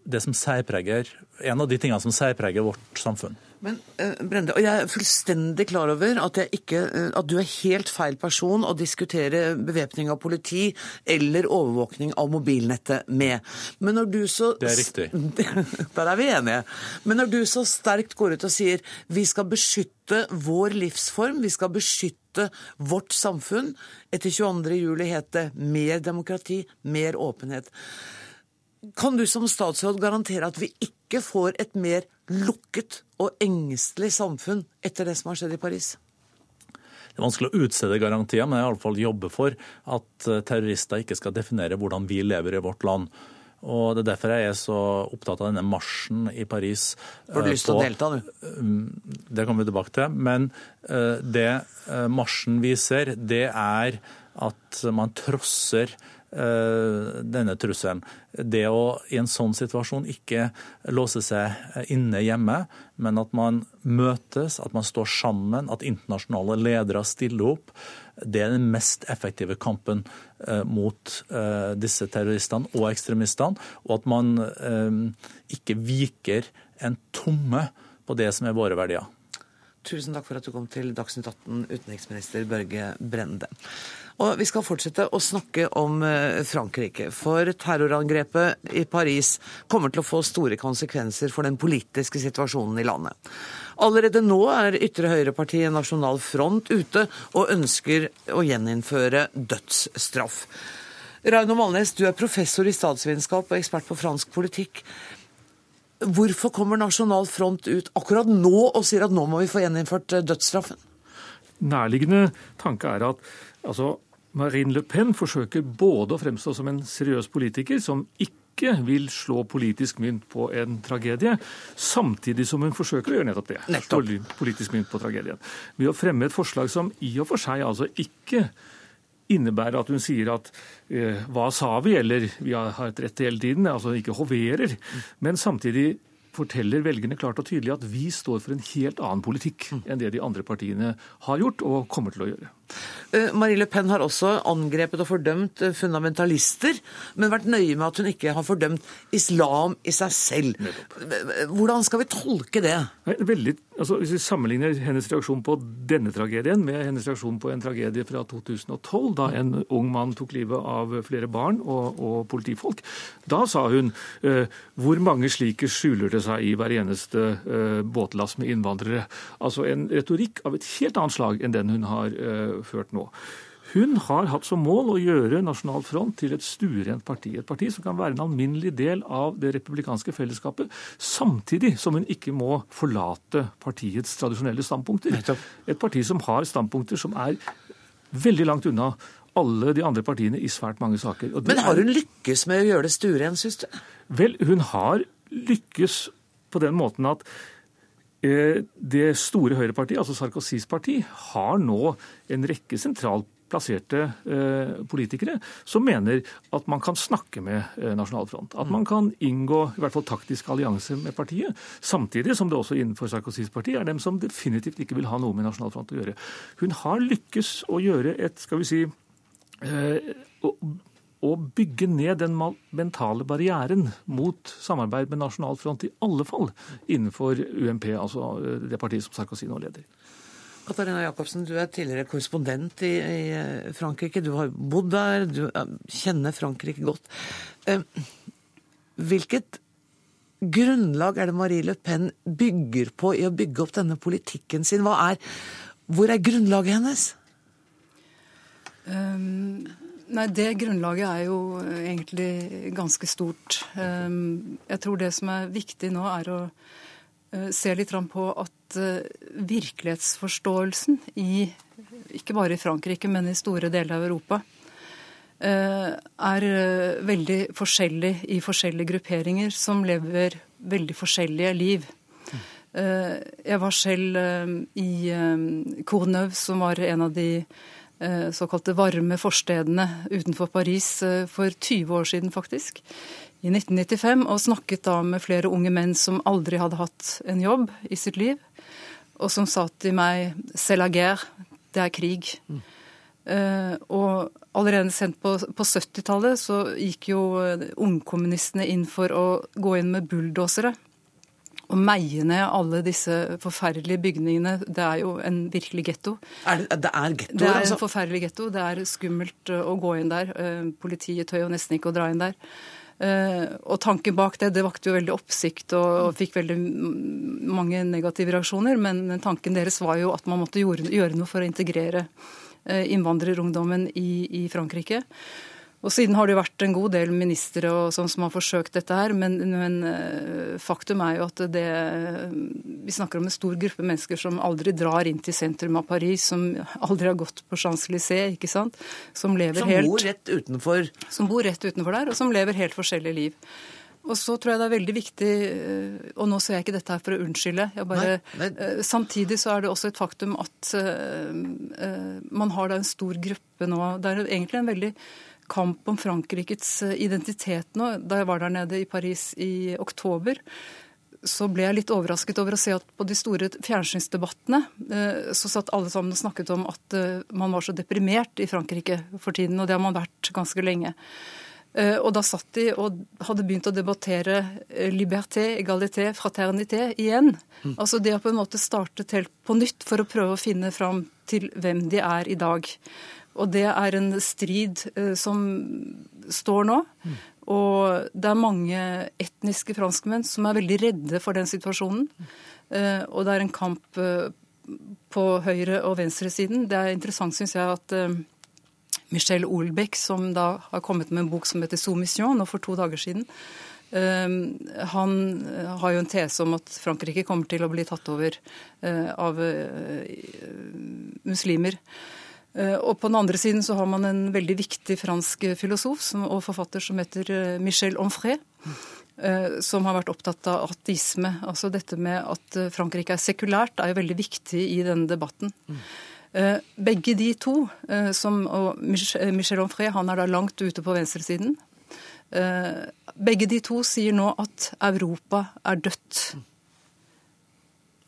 S9: det som en av de tingene som særpreger vårt samfunn.
S1: Men uh, Brende, og Jeg er fullstendig klar over at, ikke, uh, at, du er helt feil person å diskutere bevæpning av politi eller overvåkning av mobilnettet med. Men når du så...
S9: Det er riktig.
S1: Der er vi enige. Men når du så sterkt går ut og sier vi skal beskytte vår livsform, vi skal beskytte vårt samfunn Etter 22. juli het det mer demokrati, mer åpenhet. Kan du som statsråd garantere at vi ikke får et mer lukket og engstelig samfunn etter det som har skjedd i Paris?
S9: Det er vanskelig å utstede garantier, men jeg iallfall jobber for at eh, terrorister ikke skal definere hvordan vi lever i vårt land. Og Det er derfor jeg er så opptatt av denne marsjen i Paris.
S1: Får du lyst til å delta, du?
S9: Mm, det kommer vi tilbake til. Men eh, det eh, marsjen viser, det er at man trosser Eh, denne trusselen. Det å i en sånn situasjon ikke låse seg inne hjemme, men at man møtes, at man står sammen, at internasjonale ledere stiller opp, det er den mest effektive kampen eh, mot eh, disse terroristene og ekstremistene. Og at man ikke viker en tomme på det som er våre verdier.
S1: Tusen takk for at du kom til Dagsnytt 18, utenriksminister Børge Brende. Og Vi skal fortsette å snakke om eh, Frankrike. For terrorangrepet i Paris kommer til å få store konsekvenser for den politiske situasjonen i landet. Allerede nå er ytre høyrepartiet Nasjonal Front ute og ønsker å gjeninnføre dødsstraff. Rauno Malnes, du er professor i statsvitenskap og ekspert på fransk politikk. Hvorfor kommer Nasjonal Front ut akkurat nå og sier at nå må vi få gjeninnført dødsstraffen?
S10: nærliggende tanke er at altså, Marine Le Pen forsøker både å fremstå som en seriøs politiker som ikke vil slå politisk mynt på en tragedie, samtidig som hun forsøker å gjøre nettopp det.
S1: Nettopp.
S10: Slå politisk mynt på tragedien. Ved å fremme et forslag som i og for seg altså ikke innebærer at hun sier at eh, hva sa vi, eller vi har hatt rett hele tiden, altså ikke hoverer, men samtidig forteller velgerne klart og tydelig at vi står for en helt annen politikk enn det de andre partiene har gjort og kommer til å gjøre.
S1: Eh, Marie Le Pen har også angrepet og fordømt eh, fundamentalister, men vært nøye med at hun ikke har fordømt islam i seg selv. Eh, Hvordan skal vi tolke det?
S10: Veldig, altså, hvis vi sammenligner hennes reaksjon på denne tragedien med hennes reaksjon på en tragedie fra 2012, da en ung mann tok livet av flere barn og, og politifolk, da sa hun hvor mange slike skjuler det seg i hver eneste eh, båtlass med innvandrere. Altså en retorikk av et helt annet slag enn den hun har eh, ført nå. Hun har hatt som mål å gjøre Nasjonal Front til et stuerent parti. Et parti som kan være en alminnelig del av det republikanske fellesskapet, samtidig som hun ikke må forlate partiets tradisjonelle standpunkter. Et parti som har standpunkter som er veldig langt unna alle de andre partiene i svært mange saker.
S1: Men har hun lykkes med å gjøre det stuerent, syns du?
S10: Vel, hun har lykkes på den måten at det store høyrepartiet, altså Sarkozys parti, har nå en rekke sentralt plasserte eh, politikere som mener at man kan snakke med nasjonalfront, Nasjonal Front. At man kan inngå i hvert fall taktisk allianse med partiet. Samtidig som det også innenfor Sarkozys parti er dem som definitivt ikke vil ha noe med Nasjonal Front å gjøre. Hun har lykkes å gjøre et, skal vi si eh, å, bygge ned den mentale barrieren mot samarbeid med Nasjonal Front, i alle fall innenfor UMP, altså eh, det partiet som Sarkozy nå leder.
S1: Katarina Jacobsen, du er tidligere korrespondent i, i eh, Frankrike. Du har bodd der, du kjenner Frankrike godt. Eh, Hvilket grunnlag er det Marie Le Pen bygger på i å bygge opp denne politikken sin? Hva er, hvor er grunnlaget hennes?
S11: Um, nei, det grunnlaget er jo egentlig ganske stort. Um, jeg tror det som er viktig nå, er å uh, se litt på at uh, virkelighetsforståelsen i ikke bare i Frankrike, men i store deler av Europa, er veldig forskjellig i forskjellige grupperinger som lever veldig forskjellige liv. Uh, jeg var selv i Courneuve, som var en av de eh, såkalte varme forstedene utenfor Paris eh, for 20 år siden, faktisk. I 1995, og snakket da med flere unge menn som aldri hadde hatt en jobb i sitt liv, og som sa til meg 'c'est la guerre', det er krig. Eh, og allerede sendt på, på 70-tallet så gikk jo eh, ungkommunistene inn for å gå inn med bulldosere og meie ned alle disse forferdelige bygningene. Det er jo en virkelig getto.
S1: Det, det er gettoer,
S11: Det er en
S1: altså?
S11: forferdelig getto. Det er skummelt uh, å gå inn der. Uh, Politiet tør jo nesten ikke å dra inn der. Uh, og tanken bak det, det vakte jo veldig oppsikt og, og fikk veldig mange negative reaksjoner. Men, tanken deres var jo at man måtte gjøre, gjøre noe for å integrere innvandrerungdommen i, i Frankrike. Og siden har det jo vært en god del ministre sånn som har forsøkt dette her, men, men eh, faktum er jo at det Vi snakker om en stor gruppe mennesker som aldri drar inn til sentrum av Paris, som aldri har gått på Champs-Élysées, ikke sant? Som lever
S1: Som
S11: helt
S1: bor rett utenfor
S11: Som bor rett utenfor der, og som lever helt forskjellige liv. Og så tror jeg det er veldig viktig, eh, og nå ser jeg ikke dette her for å unnskylde, bare,
S1: Nei,
S11: nei. samtidig så er det også et faktum at uh, eh, man har da en stor gruppe nå. Det er egentlig en veldig kamp om Frankrikes eh, identitet nå. Da jeg var der nede i Paris i oktober, så ble jeg litt overrasket over å se at på de store fjernsynsdebattene eh, så satt alle sammen og snakket om at eh, man var så deprimert i Frankrike for tiden, og det har man vært ganske lenge. Og da satt de og hadde begynt å debattere liberté, égalité, fraternité igjen. Altså det har på en måte startet helt på nytt for å prøve å finne fram til hvem de er i dag. Og det er en strid eh, som står nå. Og det er mange etniske franskmenn som er veldig redde for den situasjonen. Eh, og det er en kamp eh, på høyre- og venstresiden. Det er interessant, syns jeg, at Michel Olbeck, som da har kommet med en bok som heter 'Soumission', nå for to dager siden, Han har jo en tese om at Frankrike kommer til å bli tatt over av muslimer. Og på den andre siden så har man en veldig viktig fransk filosof og forfatter som heter Michel Onfray. Som har vært opptatt av ateisme. Altså dette med at Frankrike er sekulært, er jo veldig viktig i denne debatten. Eh, begge de to, eh, som, og Michel Onfray han er da langt ute på venstresiden, eh, begge de to sier nå at Europa er dødt.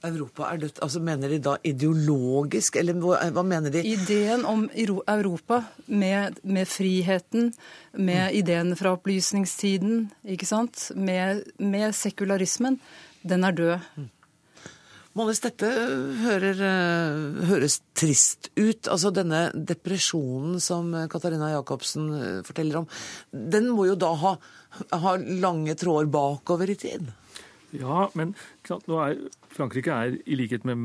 S1: Europa er dødt. Altså Mener de da ideologisk, eller hva, mener de?
S11: Ideen om Europa med, med friheten, med mm. ideene fra opplysningstiden, ikke sant? Med, med sekularismen, den er død. Mm.
S1: Månes, dette hører, eh, høres trist ut. Altså denne depresjonen som Katarina Jacobsen eh, forteller om, den må jo da ha, ha lange tråder bakover i tid?
S10: Ja, men nå er, Frankrike er i likhet med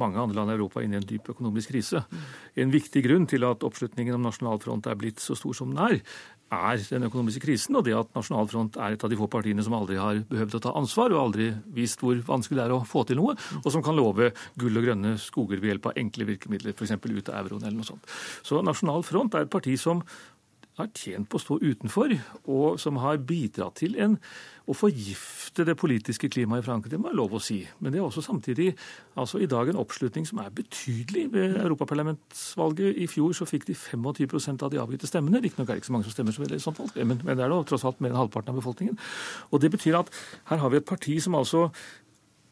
S10: mange andre land i Europa inne i en dyp økonomisk krise. En viktig grunn til at oppslutningen om nasjonal front er blitt så stor som den er, er den økonomiske krisen, og det at Nasjonal Front er et av de få partiene som aldri har behøvd å ta ansvar, og aldri vist hvor vanskelig det er å få til noe, og som kan love gull og grønne skoger ved hjelp av enkle virkemidler, f.eks. ut av euroen eller noe sånt. Så Nasjonal Front er et parti som har tjent på å stå utenfor, og som har bidratt til en, å forgifte det politiske klimaet i Frankrike. Det må være lov å si. Men det er også samtidig altså i dag en oppslutning som er betydelig. Ved europaparlamentsvalget i fjor så fikk de 25 av de avgitte stemmene. Riktignok er det ikke så mange som stemmer som et sånt valg, men, men det er da tross alt mer enn halvparten av befolkningen. Og Det betyr at her har vi et parti som altså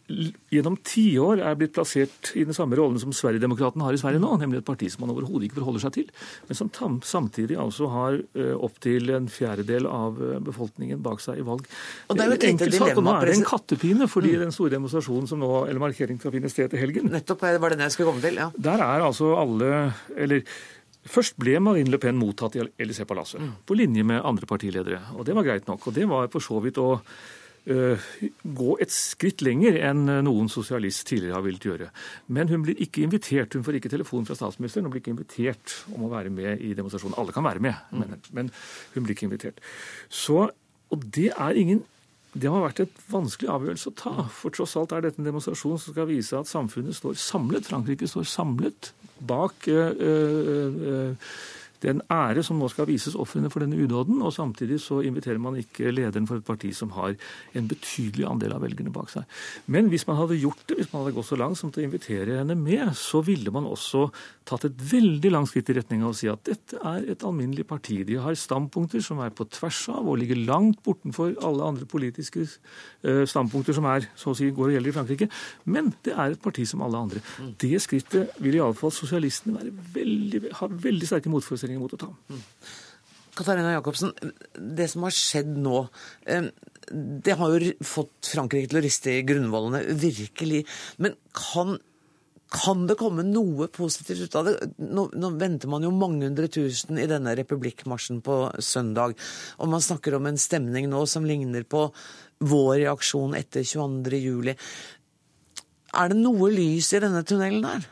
S10: gjennom tiår er blitt plassert i den samme rollen som Sverigedemokraterna har i Sverige nå, nemlig et parti som man overhodet ikke forholder seg til, men som samtidig altså har uh, opptil en fjerdedel av eh, befolkningen bak seg i valg.
S1: Og det er jo et lite dilemma.
S10: Nå er det en kattepine, fordi mm. den store demonstrasjonen som nå, eller markeringen skal finne sted til helgen
S1: Nettopp var det den jeg skulle komme til, ja.
S10: Der er altså alle, eller Først ble Marine Le Pen mottatt i Élysée-palasset, mm. på linje med andre partiledere. Og det var greit nok. Og det var for så vidt å Eh, gå et skritt lenger enn eh, noen sosialist tidligere har villet gjøre. Men hun blir ikke invitert. Hun får ikke telefon fra statsministeren og blir ikke invitert om å være med i demonstrasjonen. Alle kan være med, mm. men, men hun blir ikke invitert. Så, og det er ingen det har vært et vanskelig avgjørelse å ta. For tross alt er dette en demonstrasjon som skal vise at samfunnet står samlet. Frankrike står samlet bak øh, øh, det er en ære som nå skal vises ofrene for denne udåden, og samtidig så inviterer man ikke lederen for et parti som har en betydelig andel av velgerne bak seg. Men hvis man hadde gjort det, hvis man hadde gått så langt som til å invitere henne med, så ville man også tatt et veldig langt skritt i retning av å si at dette er et alminnelig parti. De har standpunkter som er på tvers av og ligger langt bortenfor alle andre politiske eh, standpunkter som er, så å si, går og gjelder i Frankrike. Men det er et parti som alle andre. Mm. Det skrittet vil iallfall sosialistene veldig, ha veldig sterke motforestillinger motforestillinger mot å ta. Mm.
S1: Katarina Jacobsen, det som har skjedd nå, eh, det har jo fått Frankrike til å riste i grunnvollene, virkelig. Men kan, kan det komme noe positivt ut av det? Nå, nå, venter man jo mange hundre tusen i denne republikkmarsjen på søndag. Og man snakker om en stemning nå som ligner på vår reaksjon etter 22. juli. Er det noe lys i denne tunnelen her?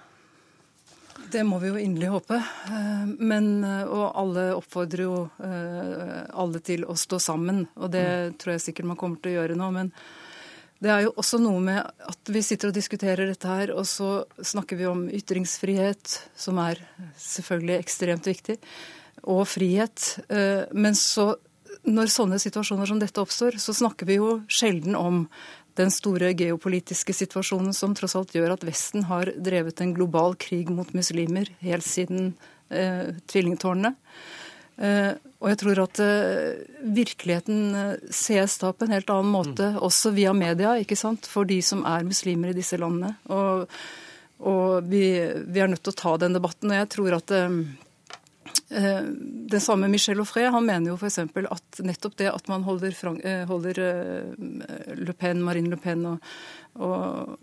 S11: Det må vi jo inderlig håpe. Eh, men, eh, og alle oppfordrer jo eh, alle til å stå sammen. Og det mm. tror jeg sikkert man kommer til å gjøre nå. Men det er jo også noe med at vi sitter og diskuterer dette her, og så snakker vi om ytringsfrihet, som er selvfølgelig ekstremt viktig, og frihet. Men så, når sånne situasjoner som dette oppstår, så snakker vi jo sjelden om den store geopolitiske situasjonen som tross alt gjør at Vesten har drevet en global krig mot muslimer helt siden eh, tvillingtårnene. Eh, og jeg tror at eh, virkeligheten eh, ses da på en helt annen måte, mm. også via media, ikke sant, for de som er muslimer i disse landene. Og, og vi, vi, er nødt til å ta den debatten. Og jeg tror at den samme Michel Offray han mener jo f.eks. at nettopp det at man holder, Frank, holder Le Pen, Marine Le Pen og, og,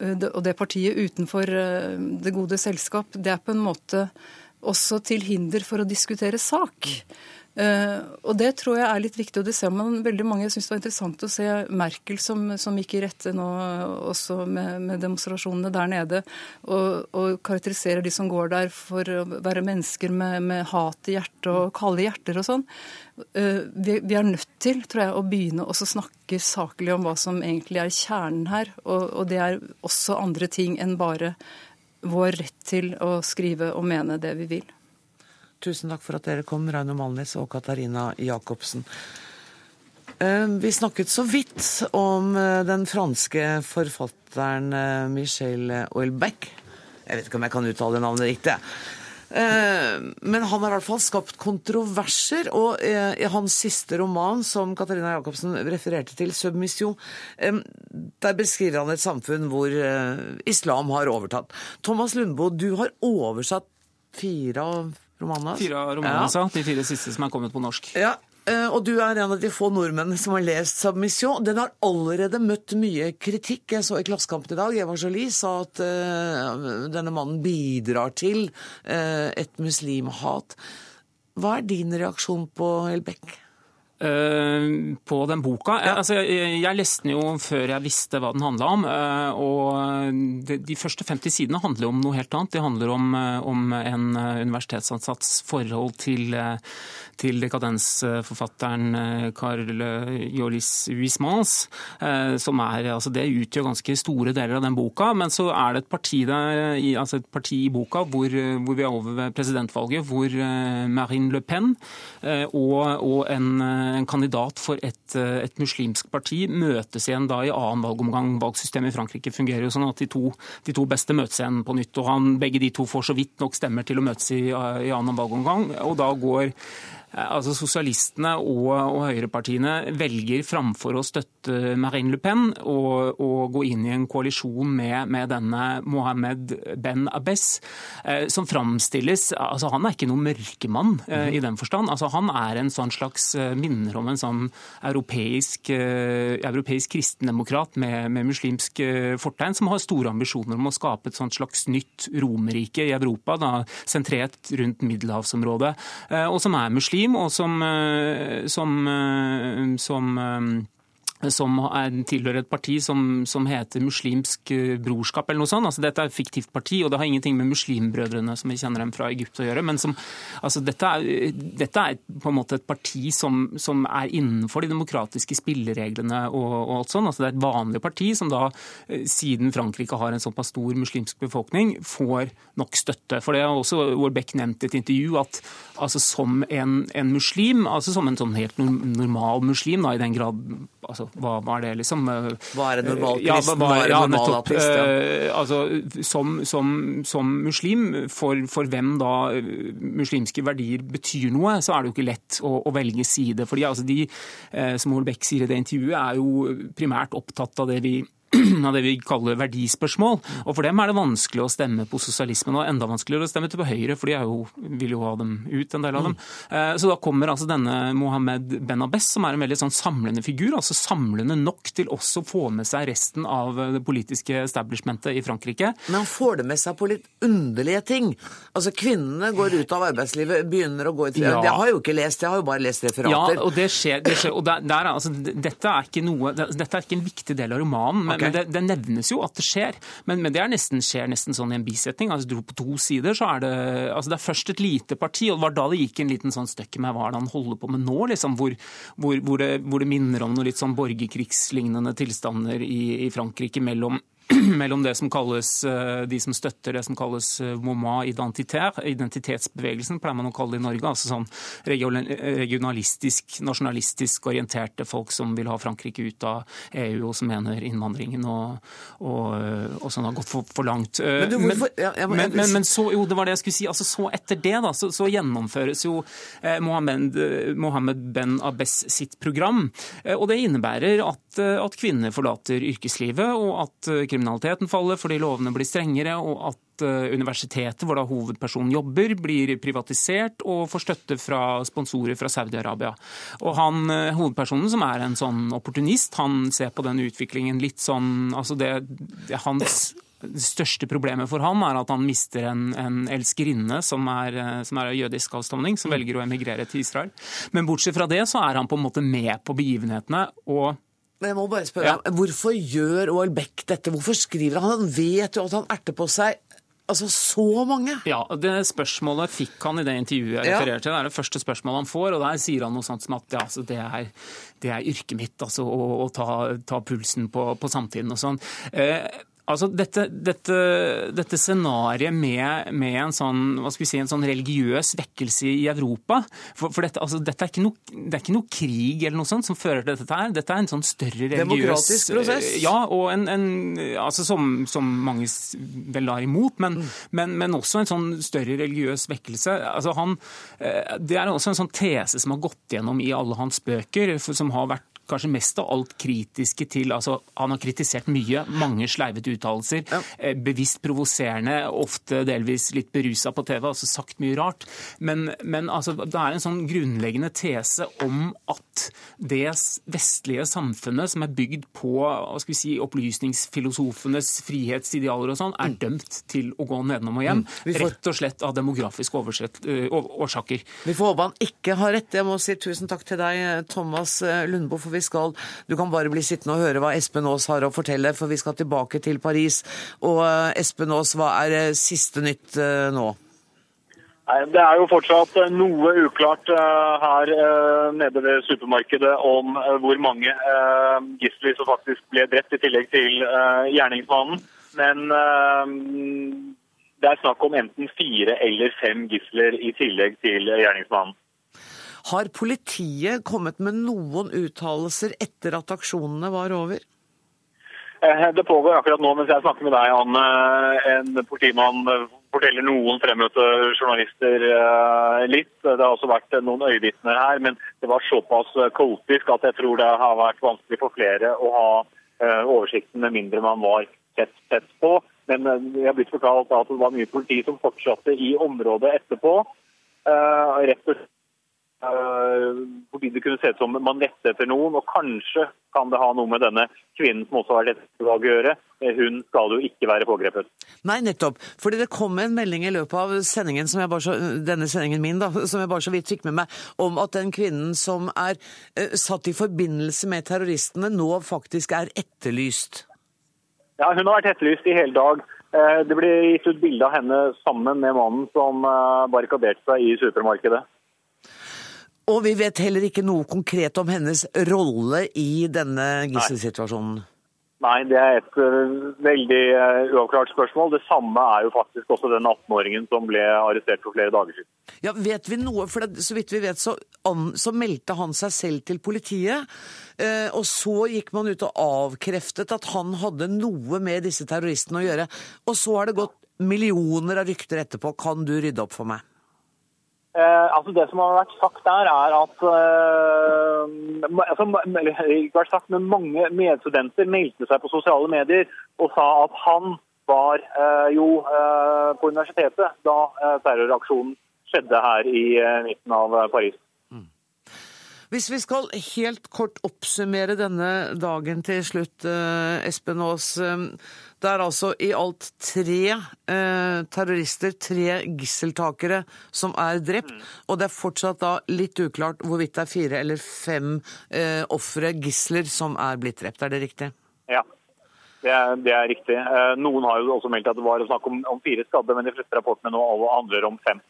S11: og, det partiet utenfor det gode selskap, det er på en måte også til hinder for å diskutere sak. Uh, og Det tror jeg er litt viktig. og det ser man veldig mange, Jeg syns det var interessant å se Merkel som, som gikk i rette nå også med, med demonstrasjonene der nede, og, og, karakteriserer de som går der for å være mennesker med, med hat i hjertet og kalde hjerter og sånn. Uh, vi, vi, er nødt til tror jeg, å begynne å snakke saklig om hva som egentlig er kjernen her. Og, og det er også andre ting enn bare vår rett til å skrive og mene det vi vil.
S1: Tusen takk for at dere kom, Raino Malnes og Katarina Jacobsen. Eh, vi snakket så vidt om eh, den franske forfatteren Michelle Michel Houellebecq. Jeg vet ikke om jeg kan uttale navnet riktig. Men han har i hvert fall skapt kontroverser, og i hans siste roman, som Katarina Jacobsen refererte til, 'Submission', der beskriver han et samfunn hvor islam har overtatt. Thomas Lundboe, du har oversatt fire av romanene?
S12: Fire av romanene, ja. De fire siste som er kommet på norsk.
S1: Ja, eh, og du er en av de få nordmennene som har lest 'Submission'. Den har allerede møtt mye kritikk. Jeg så i Klassekampen i dag, Eva Jolie sa at uh, denne mannen bidrar til uh, et muslimhat. Hva er din reaksjon på Elbeck?
S12: Uh, på den boka. Ja. Altså, jeg, jeg, leste den jo før jeg visste hva den handla om. Uh, og de, de, første 50 sidene handler om noe helt annet. De handler om, om en universitetsansatts forhold til til dekadensforfatteren eh, Carl Joris Huismans. Eh, som er, altså Det utgjør ganske store deler av den boka. Men så er det et parti, der, altså et parti i boka hvor, hvor, vi er over ved presidentvalget, hvor eh, Marine Le Pen og, og en, en, kandidat for et, et, muslimsk parti møtes igjen da i annen valgomgang. Valgsystemet i Frankrike fungerer jo sånn at de to, de to beste møtes igjen på nytt. og han, Begge de to får så vidt nok stemmer til å møtes i, i annen valgomgang. og da går Eh, altså Sosialistene og, og høyrepartiene velger framfor å støtte Marine Le Pen og, og gå inn i en koalisjon med, med denne Mohammed Ben Abbes, eh, som framstilles altså Han er ikke noen mørkemann eh, i den forstand. altså Han er en sånn slags eh, minner om en sånn europeisk, eh, europeisk kristendemokrat med, med muslimsk eh, fortegn, som har store ambisjoner om å skape et sånt slags nytt Romerrike i Europa, da, sentrert rundt middelhavsområdet, og som er muslim muslim, og som, eh, som, eh, som eh, som tilhører et parti som, som, heter Muslimsk eh, brorskap, eller noe sånt. Altså, dette er et fiktivt parti, og det har ingenting med muslimbrødrene som vi kjenner dem fra Egypt å gjøre. Men som, altså, dette, er, dette, er, på en måte et parti som, som er innenfor de demokratiske spillereglene og, og alt sånt. Altså, det er et vanlig parti som da, eh, siden Frankrike har en såpass stor muslimsk befolkning, får nok støtte. For det har også Warbeck nevnt i et intervju at altså, som en, en muslim, altså som en sånn helt normal muslim, da, i den grad altså, hva, var det, liksom?
S1: Hva er en normal kristen? Ja, hva er en normal ateist? Ja.
S12: Uh, altså, som, som, som, muslim, for, for, hvem da eh, muslimske verdier betyr noe, så er det jo ikke lett å, å velge side. Fordi altså, de, som Holbeck sier i det intervjuet, er jo primært opptatt av det vi av det vi kaller verdispørsmål. Og For dem er det vanskelig å stemme på sosialismen, og enda vanskeligere å stemme til på Høyre, for de jo, vil jo ha dem ut, en del av dem. Eh, så da kommer altså denne Mohammed Ben Abbes, som er en veldig sånn samlende figur, altså samlende nok til også å få med seg resten av det politiske establishmentet i Frankrike.
S1: Men han får det med seg på litt underlige ting. Altså Kvinnene går ut av arbeidslivet, begynner å gå ut ja. Jeg har jo ikke lest, jeg har jo bare lest referater.
S12: Ja, og det skjer. Det skjer og der, der, altså, dette, er ikke noe, dette er ikke en viktig del av romanen. men, okay. det, det, nevnes jo at det skjer, men, men det nesten, skjer nesten sånn i en bisetning. altså På to sider så er det altså det er først et lite parti, og det var da det gikk en liten sånn støkk med hva er det han holder på med nå, liksom, hvor, hvor, hvor, det, hvor det, minner om noe litt sånn borgerkrigslignende tilstander i, i Frankrike mellom mellom det som kalles, eh, de som støtter det som kalles eh, moment identitær, identitetsbevegelsen, pleier man å kalle det i Norge. altså sånn Regionalistisk, nasjonalistisk orienterte folk som vil ha Frankrike ut av EU, og som mener innvandringen og, og, og sånn har gått for, for langt.
S1: Men,
S12: men, men, men, så, jo, det var det jeg skulle si. altså Så etter det da, så, så gjennomføres jo eh, Mohammed, Mohammed, Ben Abbes sitt program. Eh, og det innebærer at, at kvinner forlater yrkeslivet, og at kriminaliteten faller fordi lovene blir strengere, og at eh, universitetet, hvor da hovedpersonen jobber, blir privatisert og får støtte fra sponsorer fra Saudi-Arabia. Og han, eh, Hovedpersonen, som er en sånn opportunist, han ser på den utviklingen litt sånn altså det, det Hans Det største problemet for han er at han mister en, en elskerinne som er, som er av jødisk avstamning, som velger å emigrere til Israel. Men bortsett fra det så er han på en måte med på begivenhetene. og
S1: men jeg må bare spørre ja. Hvorfor gjør Oel Beck dette? Hvorfor skriver han? Han vet jo at han erter på seg Altså så mange?
S12: Ja, det spørsmålet fikk han i det intervjuet jeg refererer til. Det er det første spørsmålet han får, og der sier han noe sånt som at ja, altså, det, er, det, er, yrket mitt, altså å, å ta, ta, pulsen på, på samtiden og sånn. Eh, Altså dette, dette, dette scenarioet med, med, en sånn, hva skal vi si, en sånn religiøs vekkelse i Europa For, for dette, altså dette, er ikke noe, det er ikke noe krig eller noe sånt som fører til dette her. Dette er en sånn større religiøs
S1: Demokratisk prosess?
S12: Ja, og en, en altså som, som, mange vel lar imot, men, mm. men, men, også en sånn større religiøs vekkelse. Altså han, eh, det er også en sånn tese som har gått gjennom i alle hans bøker, som har vært kanskje mest av alt kritiske til altså Han har kritisert mye, mange sleivete uttalelser. Ja. Eh, bevisst provoserende, ofte delvis litt berusa på TV, altså sagt mye rart. Men, men altså, det er en sånn grunnleggende tese om at det vestlige samfunnet som er bygd på si, opplysningsfilosofenes frihetsidealer og sånn, er mm. dømt til å gå nedenom og hjem. Mm. Får... Rett og slett av demografiske årsaker.
S1: Vi får håpe han ikke har rett. Jeg må si tusen takk til deg, Thomas Lundbo. for vi skal Du kan bare bli sittende og høre hva Espen Aas har å fortelle, for vi skal tilbake til Paris. Og Espen Aas, hva er siste nytt eh, nå?
S3: Det er jo fortsatt noe uklart her nede ved supermarkedet om hvor mange gisler som faktisk ble drept, i tillegg til gjerningsmannen. Men det er snakk om enten fire eller fem gisler i tillegg til gjerningsmannen.
S1: Har politiet kommet med noen uttalelser etter at aksjonene var over?
S3: Eh, det pågår akkurat nå mens jeg snakker med deg, Anne. En politimann forteller noen fremmøtte journalister eh, litt. Det har også vært noen øyevitner her, men det var såpass kaotisk at jeg tror det har vært vanskelig for flere å ha eh, oversikten, med mindre man var tett, tett på. Men jeg har blitt fortalt at det var mye politi som fortsatte i området etterpå. Rett og slett Eh, fordi det kunne se ut som man lette etter noen. Og kanskje kan det ha noe med denne kvinnen som også har dette å gjøre. Eh, hun skal jo ikke være pågrepet.
S1: Nei, nettopp. Fordi det kom en melding i løpet av sendingen, som jeg bare så, denne sendingen min, da, som jeg bare så vidt fikk med meg, om at den kvinnen som er uh, satt i forbindelse med terroristene, nå faktisk er etterlyst.
S3: Ja, hun har vært etterlyst i hele dag. Det ble gitt ut bilde av henne sammen med mannen som barrikaderte seg i supermarkedet.
S1: Og vi vet heller ikke noe konkret om hennes rolle i denne gisselsituasjonen.
S3: Nei, det er et uh, veldig uh, uavklart spørsmål. Det samme er jo faktisk også den 18-åringen som ble arrestert for flere dager siden.
S1: Ja, Vet vi noe? For det, så vidt vi vet, så, an, så, meldte han seg selv til politiet. Eh, og så gikk man ut og avkreftet at han hadde noe med disse terroristene å gjøre. Og så har det gått millioner av rykter etterpå. Kan du rydde opp for meg?
S3: Eh, altså Det som har vært sagt der, er at eh, altså, ikke vært sagt, men mange medstudenter meldte seg på sosiale medier og sa at han var eh, jo eh, på universitetet da eh, terroraksjonen skjedde her i eh, midten av Paris. Mm.
S1: Hvis vi skal helt kort oppsummere denne dagen til slutt, Espen Aas. Det er altså i alt tre eh, terrorister, tre gisseltakere, som er drept. Mm. Og det er fortsatt da litt uklart hvorvidt det er fire eller fem eh, ofre, gisler, som er blitt drept. Er det riktig?
S3: Ja, det er, det er riktig. Eh, noen har jo også meldt at det var snakk om, om fire skadde, men de fleste rapportene nå handler om fem.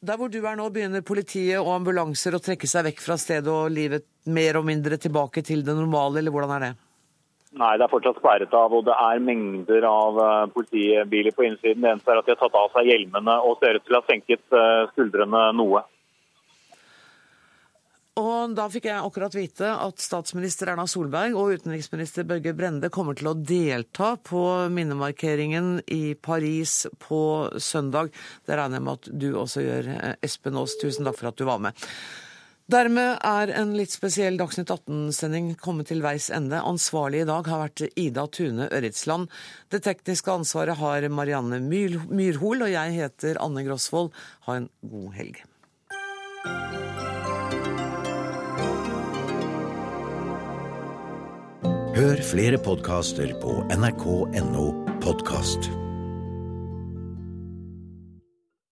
S1: Der hvor du er nå, begynner politiet og ambulanser å trekke seg vekk fra stedet og livet mer og mindre tilbake til det normale, eller hvordan er det?
S3: Nei, det er fortsatt sperret av, og det er mengder av eh, politibiler på innsiden. Det eneste er at de har tatt av seg hjelmene og ser ut til å ha senket eh, skuldrene noe.
S1: Og Da fikk jeg akkurat vite at statsminister Erna Solberg og utenriksminister Børge Brende kommer til å delta på minnemarkeringen i Paris på søndag. Det regner jeg med at du også gjør, eh, Espen Aas. Tusen takk for at du var med. Dermed er en litt spesiell Dagsnytt 18-sending kommet til veis ende. Ansvarlig i dag har vært Ida Tune Øritsland. Det tekniske ansvaret har Marianne Myrhol, og jeg heter Anne Grosvold. Ha en god helg.
S13: Hør flere podkaster på nrk.no podkast.